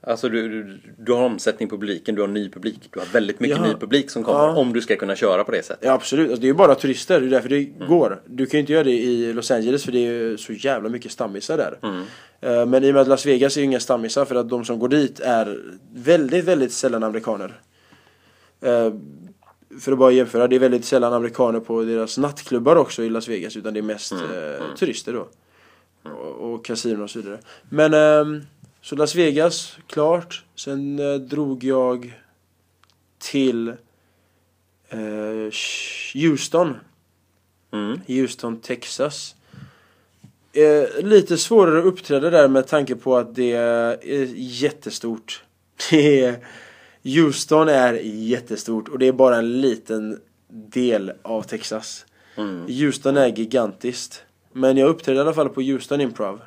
Alltså du, du, du har omsättning på publiken, du har ny publik. Du har väldigt mycket Ja. ny publik som kommer Ja. om du ska kunna köra på det sättet. Ja absolut, alltså, det är ju bara turister, det är därför det Mm. går. Du kan ju inte göra det i Los Angeles för det är ju så jävla mycket stammisar där. Mm. Eh, Men i och med att Las Vegas är ju inga stammisar för att de som går dit är väldigt, väldigt sällan amerikaner. Eh, För att bara jämföra, det är väldigt sällan amerikaner på deras nattklubbar också i Las Vegas utan det är mest Mm. eh, turister då. Och, och kasinon och så vidare. Men ehm, så Las Vegas, klart. Sen eh, drog jag till Houston. Mm. Houston, Texas. Eh, lite svårare att uppträda där med tanke på att det är jättestort. *laughs* Det är, Houston är jättestort och det är bara en liten del av Texas. Mm. Houston är gigantiskt. Men jag uppträdde i alla fall på Houston Improv.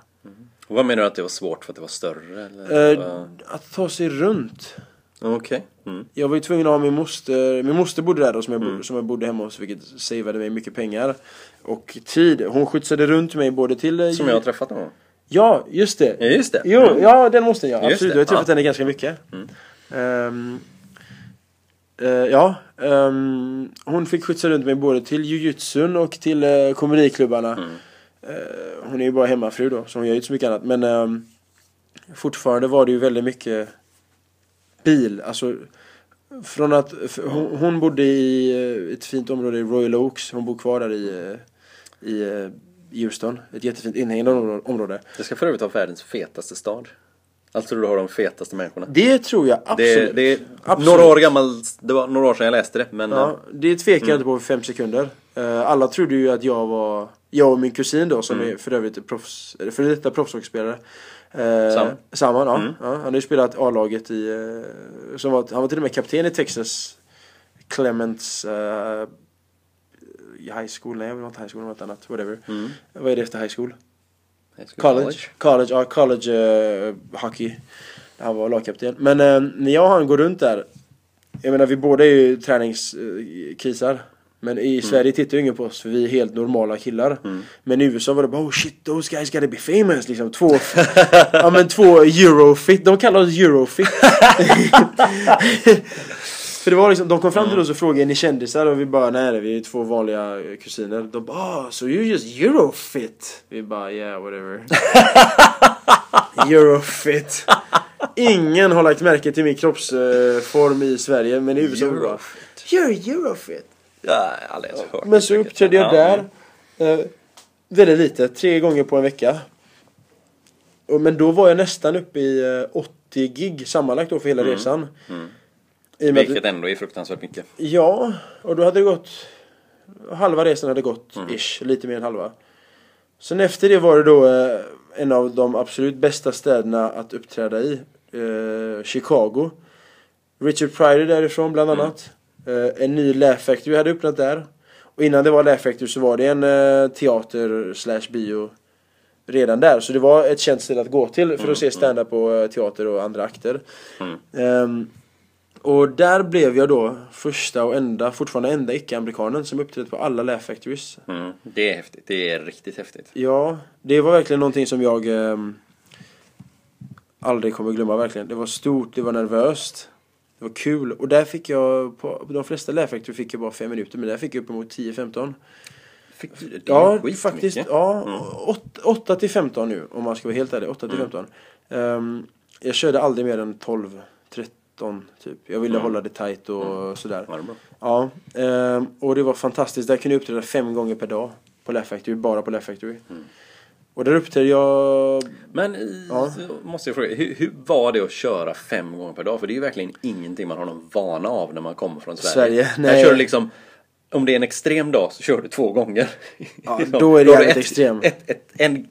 Och vad menar du att det var svårt för att det var större? Eller? Eh, att ta sig runt. Okej. Mm. Jag var ju tvungen att ha min moster, min moster bodde där då som jag, bodde, som jag bodde hemma hos vilket savade mig mycket pengar. Och tid. Hon skjutsade runt mig både till... eh, Som jag har träffat någon. Ja, just det. Ja, just det. Jo, Mm. ja den måste jag. Just Absolut, det, jag har träffat ja. henne ganska mycket. Ehm, eh, ja, ehm, hon fick skjutsa runt mig både till jujutsun och till uh, komediklubbarna. Mm. Eh, hon är ju bara hemmafru då, så hon gör ju inte så mycket annat. Men ehm, fortfarande var det ju väldigt mycket bil. Alltså, från att hon, hon bodde i ett fint område i Royal Oaks. Hon bor kvar där i, i Houston. Ett jättefint inhägnat områ- område. Det ska för övrigt vara världens fetaste stad. Alltså du har de fetaste människorna. Det tror jag Det, absolut. det är Absolut. några år gammalt, det var några år sedan jag läste det. Men Ja, eh, det tvekar jag inte på för fem sekunder. Eh, alla trodde ju att jag var, jag och min kusin då som är för övrigt proffs, för detta proffshockeyspelare. Uh, Sam. Samman, ja. ja. Han har ju spelat A-laget i, eh, som var, han var till och med kapten i Texas Clements eh, i high school, nej det var inte high school, det var något annat, whatever. Mm. Vad är det efter high school? College. College, ja college eh, hockey. Han var lagkapten. Men eh, när jag och han går runt där. Jag menar vi båda är ju träningskisar. Men Mm. i Sverige tittar ju ingen på oss för vi är helt normala killar. Men i USA var det bara oh shit those guys gotta be famous liksom. Två, *laughs* ja men två eurofit. De kallar oss eurofit. *laughs* *laughs* För det var liksom, de kom fram till oss och frågade är ni kändisar? Och vi bara nej nej, vi är två vanliga eh, kusiner. De bara ah, so you're just eurofit? Vi bara yeah whatever. *laughs* eurofit. Ingen har lagt märke till min kroppsform i Sverige men i USA bara You're eurofit. Ja, aldrig ens hört Men så uppträdde jag Ja. där. Eh, väldigt lite, tre gånger på en vecka. Men då var jag nästan uppe i eh, 80 gig sammanlagt då för hela resan. I Vilket ändå är fruktansvärt mycket. Ja, och då hade det gått... Halva resan hade gått, ish. Lite mer än halva. Sen efter det var det då eh, en av de absolut bästa städerna att uppträda i. Eh, Chicago. Richard Pryor därifrån bland annat. Eh, en ny Laugh Factory hade öppnat där. Och innan det var Laugh Factory så var det en teater slash bio redan där. Så det var ett känt ställe att gå till för att se stand-up på teater och andra akter. Ehm, och där blev jag då första och enda, fortfarande enda icke-amerikanen som uppträdde på alla Laugh Factories. Mm. Det är häftigt. Det är riktigt häftigt. Ja, det var verkligen någonting som jag ehm, aldrig kommer glömma verkligen. Det var stort, det var nervöst. Det var kul. Och där fick jag, på de flesta Laugh Factory fick jag bara fem minuter, men där fick jag uppemot 10-15. Fick du, det Ja, faktiskt. Ja, 8 till 15 nu om man ska vara helt ärlig. 8 till 15. Ehm, jag körde aldrig mer än 12, 13 typ. Jag ville hålla det tight och sådär. Ja, det bra. Ja, ehm, och det var fantastiskt. Där kunde jag uppträda fem gånger per dag på Laugh Factory, bara på Laugh Factory. Och där uppträdde jag... Men i, Ja. måste jag fråga, hur, hur var det att köra fem gånger per dag? För det är ju verkligen ingenting man har någon vana av när man kommer från Sverige. Sverige, nej. kör du liksom, om det är en extrem dag så kör du två gånger. Ja, *laughs* då är det jävligt ett, extrem. Ett, ett, en,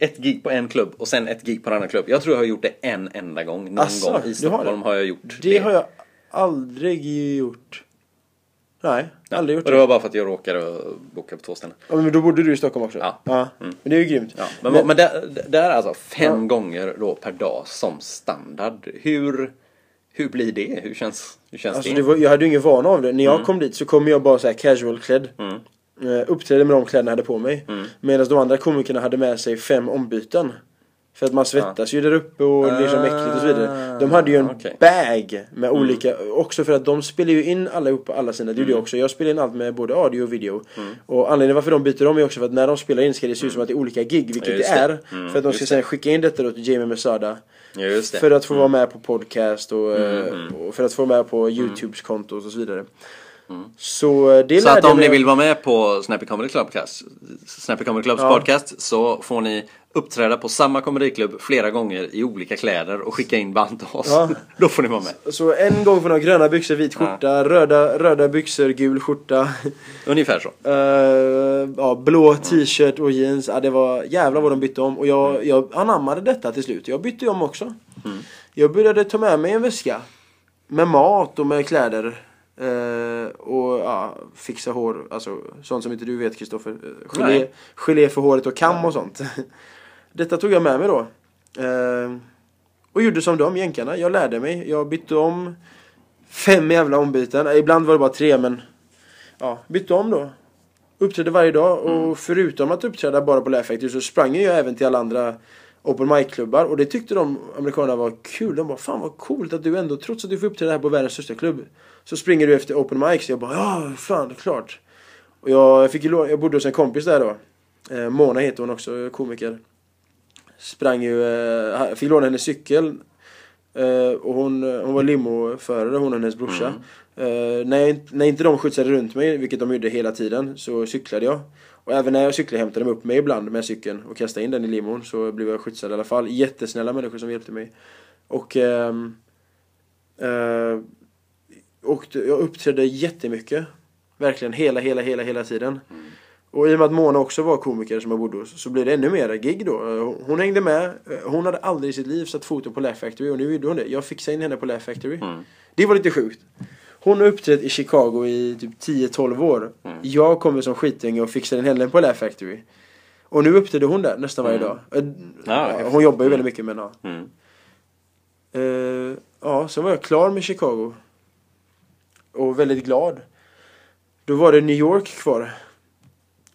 ett gig på en klubb och sen ett gig på en annan klubb. Jag tror jag har gjort det en enda gång. Någon Asså, gång i har Stockholm det? har jag gjort Det har jag aldrig gjort. Nej, aldrig gjort Och det var bara för att jag råkade boka på två ställen. Ja, men då bodde du i Stockholm också? Ja. Men det är ju grymt. Ja, men, men, det, det är alltså fem gånger då per dag som standard. Hur, Hur blir det? Hur känns, hur känns Alltså det? det var, jag hade ju ingen vana av det. När jag kom dit så kom jag bara så här casual klädd. Mm. Eh, uppträdde med de kläderna jag hade på mig. Medan de andra komikerna hade med sig fem ombyten. För att man svettas ju där uppe och det är så äckligt och så vidare. De hade ju en Ah, okej. bag med olika, också för att de spelar ju in allihopa alla sina, det gjorde jag också. Jag spelar in allt med både audio och video. Och anledningen varför de byter om är också för att när de spelar in ska det se ut som att det är olika gig, vilket Just det är. Mm, För att de ska sen skicka in detta då till Jamie Mesada. Det. För att få vara med på podcast och, eh, och för att få vara med på Youtubes konto och så vidare. Så eh, det Så att om ni vill vara med på Snappy Comedy Clubcast, Snappy Comedy Clubs Ja. podcast så får ni uppträda på samma komediklubb flera gånger i olika kläder och skicka in band till oss. Ja. *laughs* Då får ni vara med. Så en gång får ni ha gröna byxor, vit skjorta, röda, röda byxor, gul skjorta. *laughs* Ungefär så. eh, ja, blå t-shirt och jeans. Ja, det var jävlar vad de bytte om. Och jag, jag anammade detta till slut. Jag bytte om också. Jag började ta med mig en väska. Med mat och med kläder. Eh, och ja, fixa hår. Alltså sånt som inte du vet Kristoffer. Eh, Gelé, gelé för håret och kam och sånt. *laughs* Detta tog jag med mig då. Eh, och gjorde som de jänkarna. Jag lärde mig. Jag bytte om fem jävla ombyten. Eh, Ibland var det bara tre men ja, bytte om då. Uppträdde varje dag och förutom att uppträda bara på Laugh så sprang jag även till alla andra open mic-klubbar och det tyckte de amerikanerna var kul. De bara fan vad coolt att du ändå, trots att du får uppträda här på världens största klubb, så springer du efter open mics. Jag bara ja, fan det är klart. Och jag, fick ju, lå- jag bodde hos en kompis där då. Eh, Mona heter hon också, komiker. Sprang ju, eh, fick låna hennes cykel. Eh, och hon, hon var limoförare, hon och hennes brorsa. Eh, när, jag, när inte de skjutsade runt mig, vilket de gjorde hela tiden, så cyklade jag. Och även när jag cyklade hämtade de upp mig ibland med cykeln och kastade in den i limon så blev jag skjutsad i alla fall. Jättesnälla människor som hjälpte mig. Och ehm, eh, och jag uppträdde jättemycket. Verkligen hela, hela, hela, hela tiden. Och i och med att Mona också var komiker som jag bodde hos så blev det ännu mer gig då. Hon hängde med. Hon hade aldrig i sitt liv satt foto på Laugh Factory och nu gjorde hon det. Jag fixade in henne på Laugh Factory. Det var lite sjukt. Hon har uppträtt i Chicago i typ 10-12 år. Jag kommer som skitunge och fixade in henne på Laugh Factory. Och nu uppträdde hon där nästan varje dag. Eh, Ja, ja, hon jobbar ju väldigt mycket men ja. Mm. Eh, ja, så var jag klar med Chicago. Och väldigt glad. Då var det New York kvar.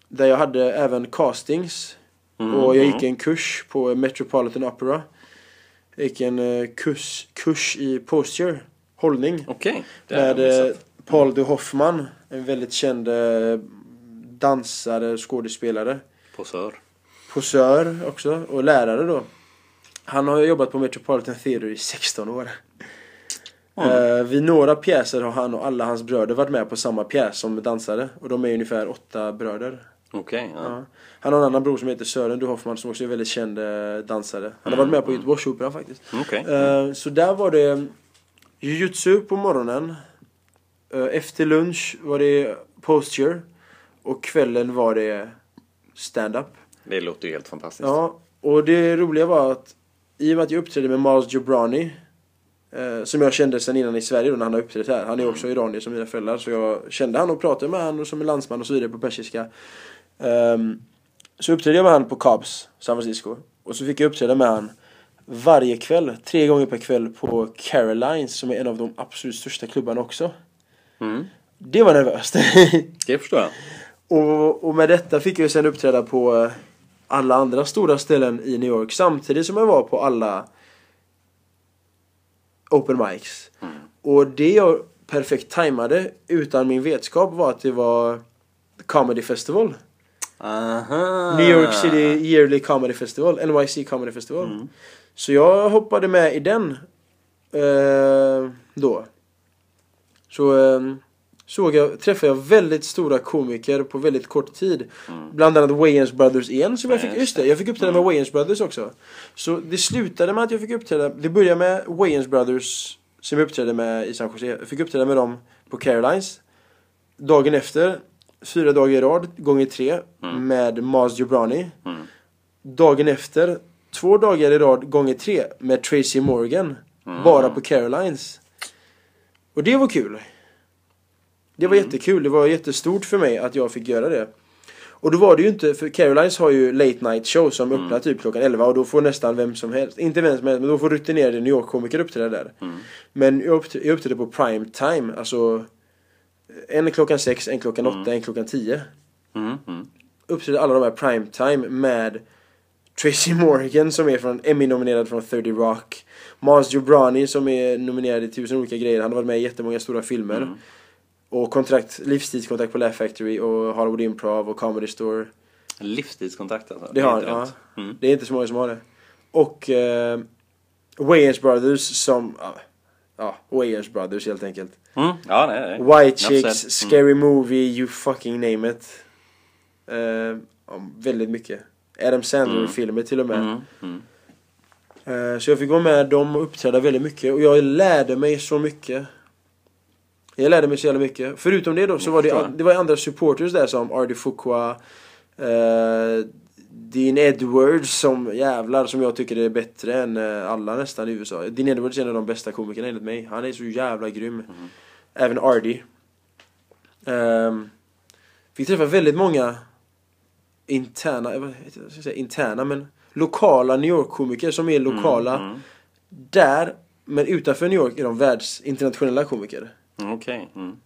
Där jag hade även castings. Mm, Och jag gick en kurs på Metropolitan Opera. Jag gick en eh, kurs, kurs i posture, hållning. Okej. har Med eh. Paul de Hoffman. En väldigt känd eh, dansare, skådespelare. Posör. Posör också och lärare då. Han har jobbat på Metropolitan Theatre i 16 år. Eh, vid några pjäser har han och alla hans bröder varit med på samma pjäs som dansare. Och de är ungefär åtta bröder. Okej. ja. Ja. Han har en annan bror som heter Sören de Hoffman som också är väldigt känd eh, dansare. Han har varit med på Göteborgsoperan faktiskt. Okej. Eh, så där var det jujutsu på morgonen. Eh, efter lunch var det posture. Och kvällen var det stand-up. Det låter ju helt fantastiskt. Ja, och det roliga var att i och med att jag uppträdde med Miles Jobrani eh, som jag kände sen innan i Sverige då när han har uppträtt här. Han är också iranier som mina föräldrar så jag kände han och pratade med han och som en landsman och så vidare på persiska. Ehm, så uppträdde jag med han på Cubs, San Francisco. Och så fick jag uppträda med han varje kväll, tre gånger per kväll på Carolines som är en av de absolut största klubbarna också. Mm. Det var nervöst. *laughs* Det förstår jag. Och, och med detta fick jag sen uppträda på alla andra stora ställen i New York samtidigt som jag var på alla open mics. Och det jag perfekt tajmade utan min vetskap var att det var Comedy Festival. Aha. New York City Yearly Comedy Festival, NYC Comedy Festival. Så jag hoppade med i den eh, då. Så eh, såg jag, träffade jag väldigt stora komiker på väldigt kort tid. Bland annat Wayans Brothers igen som jag Ja, fick, just det, jag fick uppträda med Wayans Brothers också. Så det slutade med att jag fick uppträda, det började med Wayans Brothers som jag uppträdde med i San Jose. Jag fick uppträda med dem på Carolines. Dagen efter, fyra dagar i rad, gånger tre, med Maz Jobrani. Mm. Dagen efter, två dagar i rad, gånger tre, med Tracy Morgan. Bara på Carolines. Och det var kul. Det var jättekul. Det var jättestort för mig att jag fick göra det. Och då var det ju inte, för Carolines har ju late night show som öppnar typ klockan 11 och då får nästan vem som helst, inte vem som helst, men då får rutinerade New York-komiker uppträda där. Men jag uppträdde, jag uppträdde på prime time, alltså en klockan 6, en klockan 8, en klockan 10. Mm, mm. Uppträdde alla de här prime time med Tracy Morgan som är från Emmy-nominerad från 30 Rock. Mars Jobrani som är nominerad i tusen olika grejer. Han har varit med i jättemånga stora filmer. Och kontrakt, livstidskontrakt på Laugh Factory och Hollywood Improv och Comedy Store. Livstidskontrakt alltså. Det har inte ja. Mm. Det är inte så många som har det. Och eh, Wayans Brothers som... Ja, ja, Wayans Brothers helt enkelt. Mm. Ja, nej, nej. White Chicks, said. Scary Movie, You fucking name it. Eh, ja, väldigt mycket. Adam Sandler-filmer till och med. Mm. Mm. Eh, Så jag fick vara med dem och uppträda väldigt mycket och jag lärde mig så mycket. Jag lärde mig så jävla mycket. Förutom det då så var det, jag. det var andra supporters där som Artie Fuqua, eh, Dean Edwards som jävlar som jag tycker är bättre än eh, alla nästan i USA. Dean Edwards är en av de bästa komikerna enligt mig. Han är så jävla grym. Även Artie. Um, fick träffa väldigt många interna, jag inte vad jag ska säga, interna men lokala New York-komiker som är lokala mm. där. Men utanför New York är de världs internationella komiker. Okej. Okej. Mm.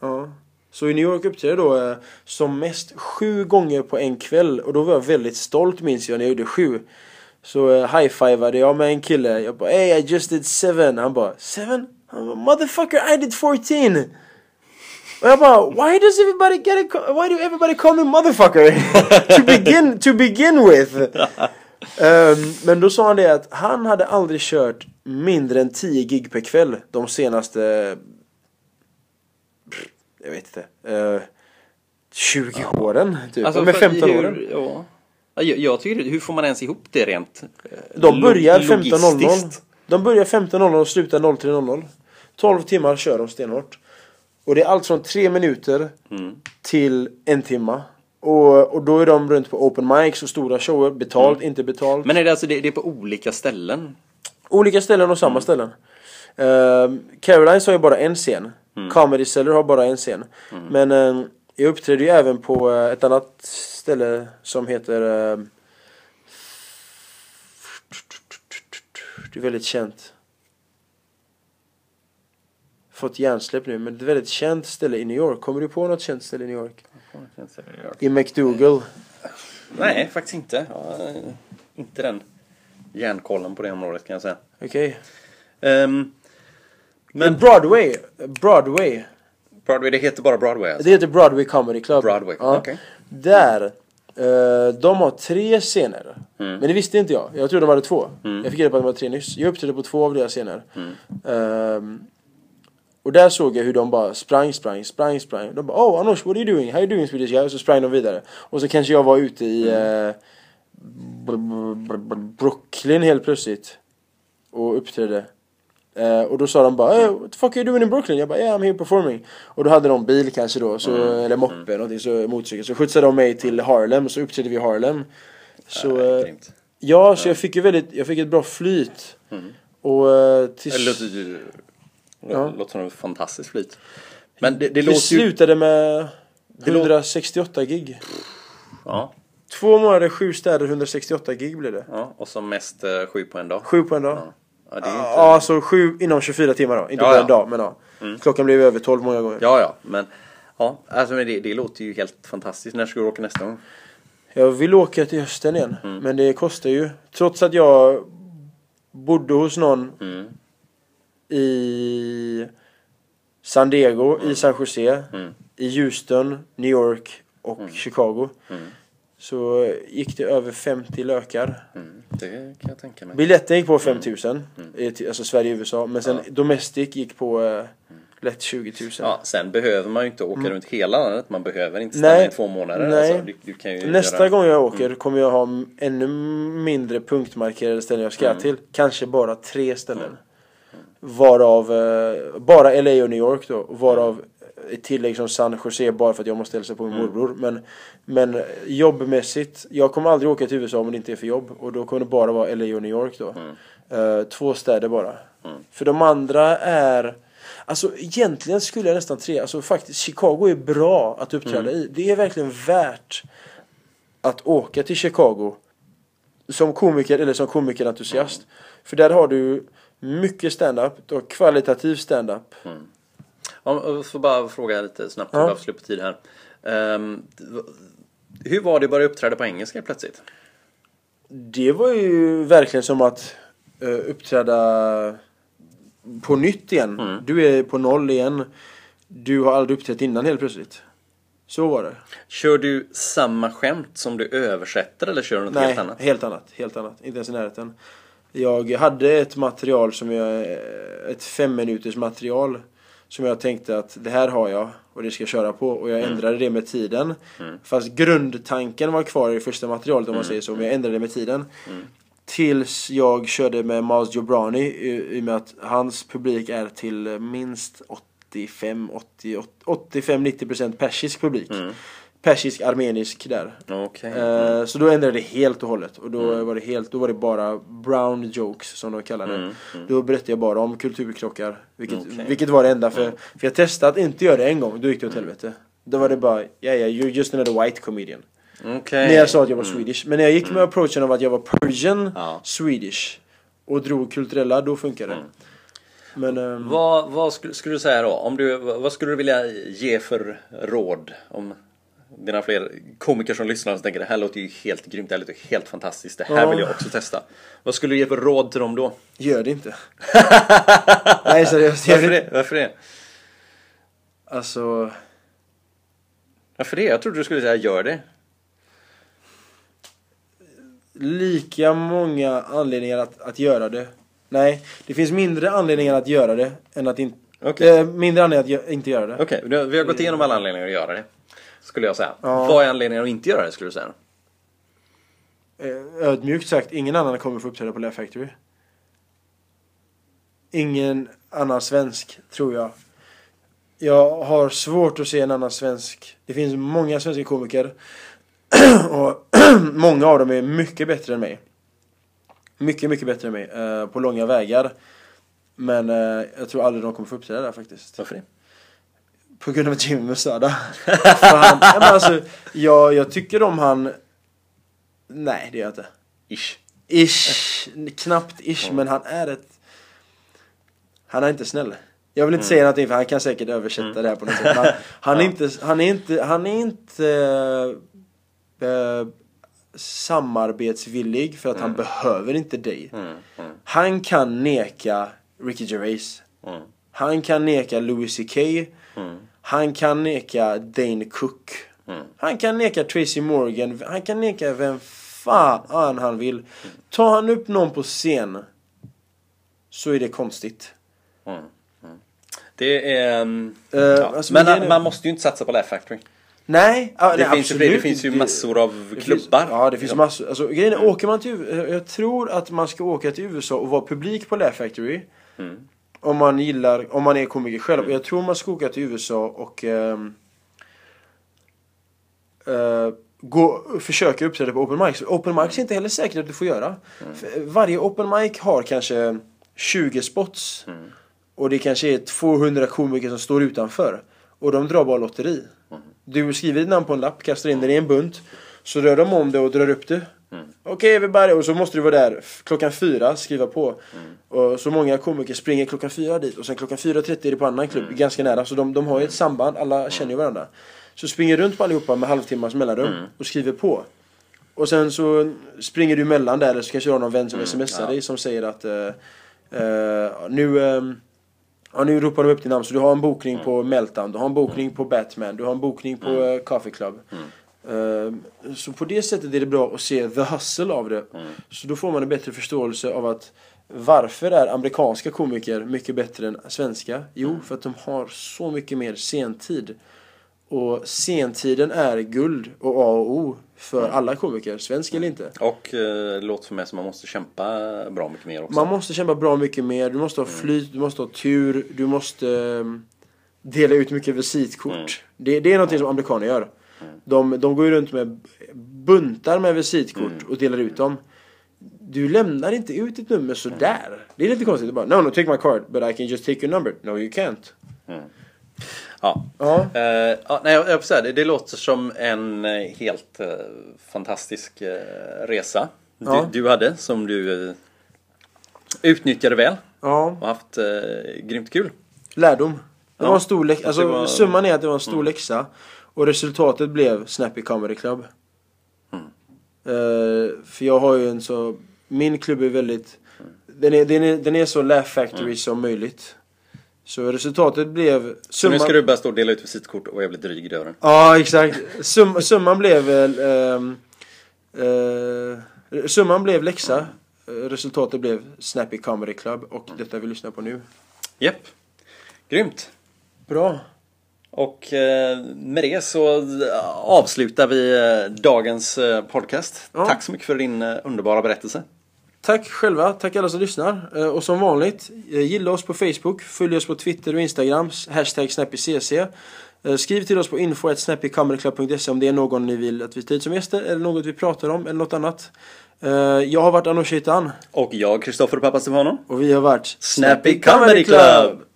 Ja. Så i New York uppträdde jag då eh, som mest sju gånger på en kväll och då var jag väldigt stolt minns jag när jag gjorde sju. Så eh, high-fivade jag med en kille. Jag bara hey I just did seven. Han bara seven? Han bara motherfucker I did 14! Och jag bara why does everybody get a, why do everybody call me motherfucker? *laughs* to begin, to begin with! um, men då sa han det att han hade aldrig kört mindre än 10 gig per kväll de senaste jag vet inte. Uh, 20 åren typ. Alltså, med för 15 hur, åren. Ja. Ja, Jag, jag tycker, hur får man ens ihop det rent eh, De börjar lo- 15.00. logistiskt? De börjar 15.00 och slutar 03.00. 12 timmar kör de stenhårt. Och det är allt från 3 minuter Mm. till en timma. Och, och då är de runt på open mics och stora shower. Betalt, inte betalt. Men är det alltså det, det är på olika ställen? Olika ställen och samma ställen. Uh, Carolines har ju bara en scen. Comedy Cellar har bara en scen. Men eh, jag uppträdde ju även på eh, ett annat ställe som heter... eh, det är väldigt känt. Fått hjärnsläpp nu, men det är ett väldigt känt ställe i New York. Kommer du på något känt ställe i New York? I McDougal. Nej, faktiskt inte. Ja, eh, inte den järnkollen på det området kan jag säga. Okej. Um, Men Broadway. Broadway. Broadway, det heter bara Broadway alltså? Det heter Broadway Comedy Club. Broadway, Ja. okej. Där. eh, de har tre scener. Mm. Men det visste inte jag. Jag trodde de hade två. Jag fick reda på att de var tre nyss. Jag uppträdde på två av deras scener. Mm. Ehm, och där såg jag hur de bara sprang, sprang, sprang, sprang. De bara oh Anush, what are you doing? How are you doing Swedish guy? Och så sprang de vidare. Och så kanske jag var ute i Mm. br- Brooklyn helt plötsligt. Och uppträdde. Eh, och då sa de bara hey, what the fuck are you doing in Brooklyn? Jag bara yeah I'm here performing. Och då hade de bil kanske då, så, Mm. eller moppe någonting, så motorcykel. Så skjutsade de mig till Harlem och så uppträdde vi i Harlem. Så Ja, eh, grymt. ja, så jag fick ju väldigt, jag fick ett bra flyt. Och eh, till, Det låter, ju- Ja. låter som en fantastisk flyt. Men det, det ju... slutade med Det låter- 168 gig. Ja, Två månader, sju städer, 168 gig blev det. ja, och som mest eh, sju på en dag. Sju på en dag. Ja, ja det är Ja, inte... alltså sju inom 24 timmar då. Inte Ja, på ja. en dag, men ja. Klockan blev över 12 många gånger. Ja, ja, men... Ja, alltså men det, det låter ju helt fantastiskt. När ska du åka nästa gång? Jag vill åka till hösten igen, Mm. men det kostar ju. Trots att jag bodde hos någon Mm. i San Diego, i San Jose, Mm. i Houston, New York och Chicago. Mm. Så gick det över 50 lökar. Mm. Det kan jag tänka mig. Biljetten gick på 5000, Mm. till- alltså Sverige och USA. Men sen Domestic gick på eh, lätt 20 000. Ja, sen behöver man ju inte åka runt hela landet. Man behöver inte stanna Nej. i två månader. Nej. Alltså, du, du Nästa göra... gång jag åker kommer jag ha ännu mindre punktmarkerade ställen jag ska Mm. till. Kanske bara tre ställen. Varav eh, bara LA och New York då. Varav ett tillägg som San Jose bara för att jag måste hälsa på min Mm. morbror. Men, men jobbmässigt, jag kommer aldrig åka till USA om det inte är för jobb. Och då kommer det bara vara LA och New York då. Mm. Eh, två städer bara. För de andra är... Alltså egentligen skulle jag nästan tre, alltså faktiskt Chicago är bra att uppträda i. Det är verkligen värt att åka till Chicago som komiker eller som komikerentusiast. För där har du mycket stand-up, du har kvalitativ stand-up. Om jag får bara fråga lite snabbt, Ja. bara för slut på tid här. V- hur var det att börja uppträda på engelska plötsligt? Det var ju verkligen som att eh, uppträda på nytt igen. Du är på noll igen. Du har aldrig uppträtt innan helt plötsligt. Så var det. Kör du samma skämt som du översätter eller kör du något Nej, helt annat? helt annat. Helt annat. Inte ens i närheten. Jag hade ett material som jag... Ett fem minuters material. Som jag tänkte att det här har jag och det ska jag köra på. Och jag ändrade det med tiden. Fast grundtanken var kvar i första materialet om man säger så. Men jag ändrade det med tiden. Tills jag körde med Miles Jobrani i, i och med att hans publik är till minst 85, 80, 85-90% persisk publik. Persisk, armenisk där. Okej. Eh, så då ändrade det helt och hållet. Och då var det helt, då var det bara brown jokes som de kallar det. Då berättade jag bara om kulturkrockar. Vilket, Okej. vilket var det enda för, för jag testade att inte göra det en gång, då gick det åt helvete. Då var det bara, ja ja, you're just another white comedian. Okej. När jag sa att jag var Swedish. Men när jag gick med approachen av att jag var Persian Ja. Swedish och drog kulturella, då funkar det. Men ehm, Vad, vad skulle, skulle du säga då? Om du, vad skulle du vilja ge för råd? Om dina fler komiker som lyssnar och tänker det här låter ju helt grymt, det här låter helt fantastiskt, det här Ja. vill jag också testa. Vad skulle du ge för råd till dem då? gör det inte. *laughs* Nej seriöst, gör Varför det det? Varför det? Alltså, Varför det? Jag trodde du skulle säga gör det. lika många anledningar att, att göra det. Nej, det finns mindre anledningar att göra det än att inte... Okej. Eh, mindre anledningar att gö- inte göra det. Okej, har- vi har gått igenom alla anledningar att göra det. Skulle jag säga. Ja. Vad är anledningen att inte göra det skulle du säga? Eh, ödmjukt sagt, ingen annan kommer få uppträda på Laugh Factory. Ingen annan svensk, tror jag. Jag har svårt att se en annan svensk. Det finns många svenska komiker. *clears throat* och *clears throat* många av dem är mycket bättre än mig. Mycket, mycket bättre än mig. eh, på långa vägar. Men eh, jag tror aldrig de kommer få uppträda där faktiskt. Varför det? På grund av Jimmy Musada. Fan. Ja, men alltså, jag, jag tycker om han... Nej, det gör jag inte. Ish. Ish, knappt ish, men han är ett... Han är inte snäll. Jag vill inte säga någonting för han kan säkert översätta det här på något sätt. Han, han, är inte, han är inte, han är inte eh, samarbetsvillig för att han behöver inte dig. Han kan neka Ricky Gervais. Mm. Han kan neka Louis CK. Han kan neka Dane Cook. Han kan neka Tracy Morgan. Han kan neka vem fan han vill. Tar han upp någon på scen så är det konstigt. Det är... um, Eh, ja. alltså, men är- man måste ju inte satsa på Laugh Factory. Nej, Det, nej finns, ju, absolut det finns ju massor av Det klubbar. Finns, ja, det finns massor. Alltså, grejen är, åker man till Jag tror att man ska åka till USA och vara publik på Laugh Factory. Mm. Om man gillar, om man är komiker själv. Jag tror man ska åka till USA och ehm, eh, gå, försöka uppträda på open mics. Open mics är inte heller säkert att du får göra. För Varje open mic har kanske 20 spots. Och det kanske är 200 komiker som står utanför. Och de drar bara lotteri. Du skriver ditt namn på en lapp, kastar in den i en bunt. Så rör de om det och drar upp det. Okej everybody, och så måste du vara där klockan fyra, skriva på. Och så många komiker springer klockan fyra dit och sen klockan 4.30 är det på annan klubb, ganska nära. Så de, de har ju ett samband, alla känner ju varandra. Så springer runt på allihopa med halvtimmars mellanrum och skriver på. Och sen så springer du emellan där, eller så kanske du har någon vän som smsar dig som säger att eh, eh, nu, ehm, ja, nu ropar de upp ditt namn. Så du har en bokning på Meltdown, du har en bokning på Batman, du har en bokning på eh, Coffee Club. Eh, så på det sättet är det bra att se the hustle av det. Så då får man en bättre förståelse av att varför är amerikanska komiker mycket bättre än svenska? Jo, för att de har så mycket mer sentid. Och sentiden är guld och A och O för alla komiker, svensk eller inte. Och eh, låter för mig som man måste kämpa bra mycket mer också. Man måste kämpa bra mycket mer, du måste ha flyt, du måste ha tur, du måste ehm, dela ut mycket visitkort. Det, det är någonting som amerikaner gör. De, de går ju runt med buntar med visitkort och delar ut dem. du lämnar inte ut ditt nummer sådär. Det är lite konstigt. Du bara, no, no, take my card, but I can just take your number. No, you can't. Ja. Ja. Eh, ja, nej, jag, jag får säga det, det låter som en eh, helt eh, fantastisk resa du, Ja. du hade som du utnyttjade väl Ja, och haft grymt kul. lärdom. Det Ja, var en stor läxa. Alltså, var- Summan är att det var en stor läxa. Och resultatet blev Snappy Comedy Club. Eh, för jag har ju en så... Min klubb är väldigt... Den är, den är, den är så Laugh Factory som möjligt. Så resultatet blev... Så nu ska du börja stå och dela ut visitkort och vara jävligt dryg i dörren. Ja, exakt. Sum, summan blev väl... ehm, eh, summan blev läxa. Resultatet blev Snappy Comedy Club och detta vi lyssnar på nu. Japp. Grymt. Bra. Och eh, med det så eh, avslutar vi eh, dagens podcast. Ja. Tack så mycket för din underbara berättelse. Tack själva, tack alla som lyssnar. Och som vanligt, gilla oss på Facebook, följ oss på Twitter och Instagram, hashtag snappycc. Skriv till oss på info.snappycomedyclub.se om det är någon ni vill att vi tar hit som gäster eller något vi pratar om eller något annat. Jag har varit Anoush Och jag, Kristoffer Papastefano. och vi har varit Snappy Comedy Club!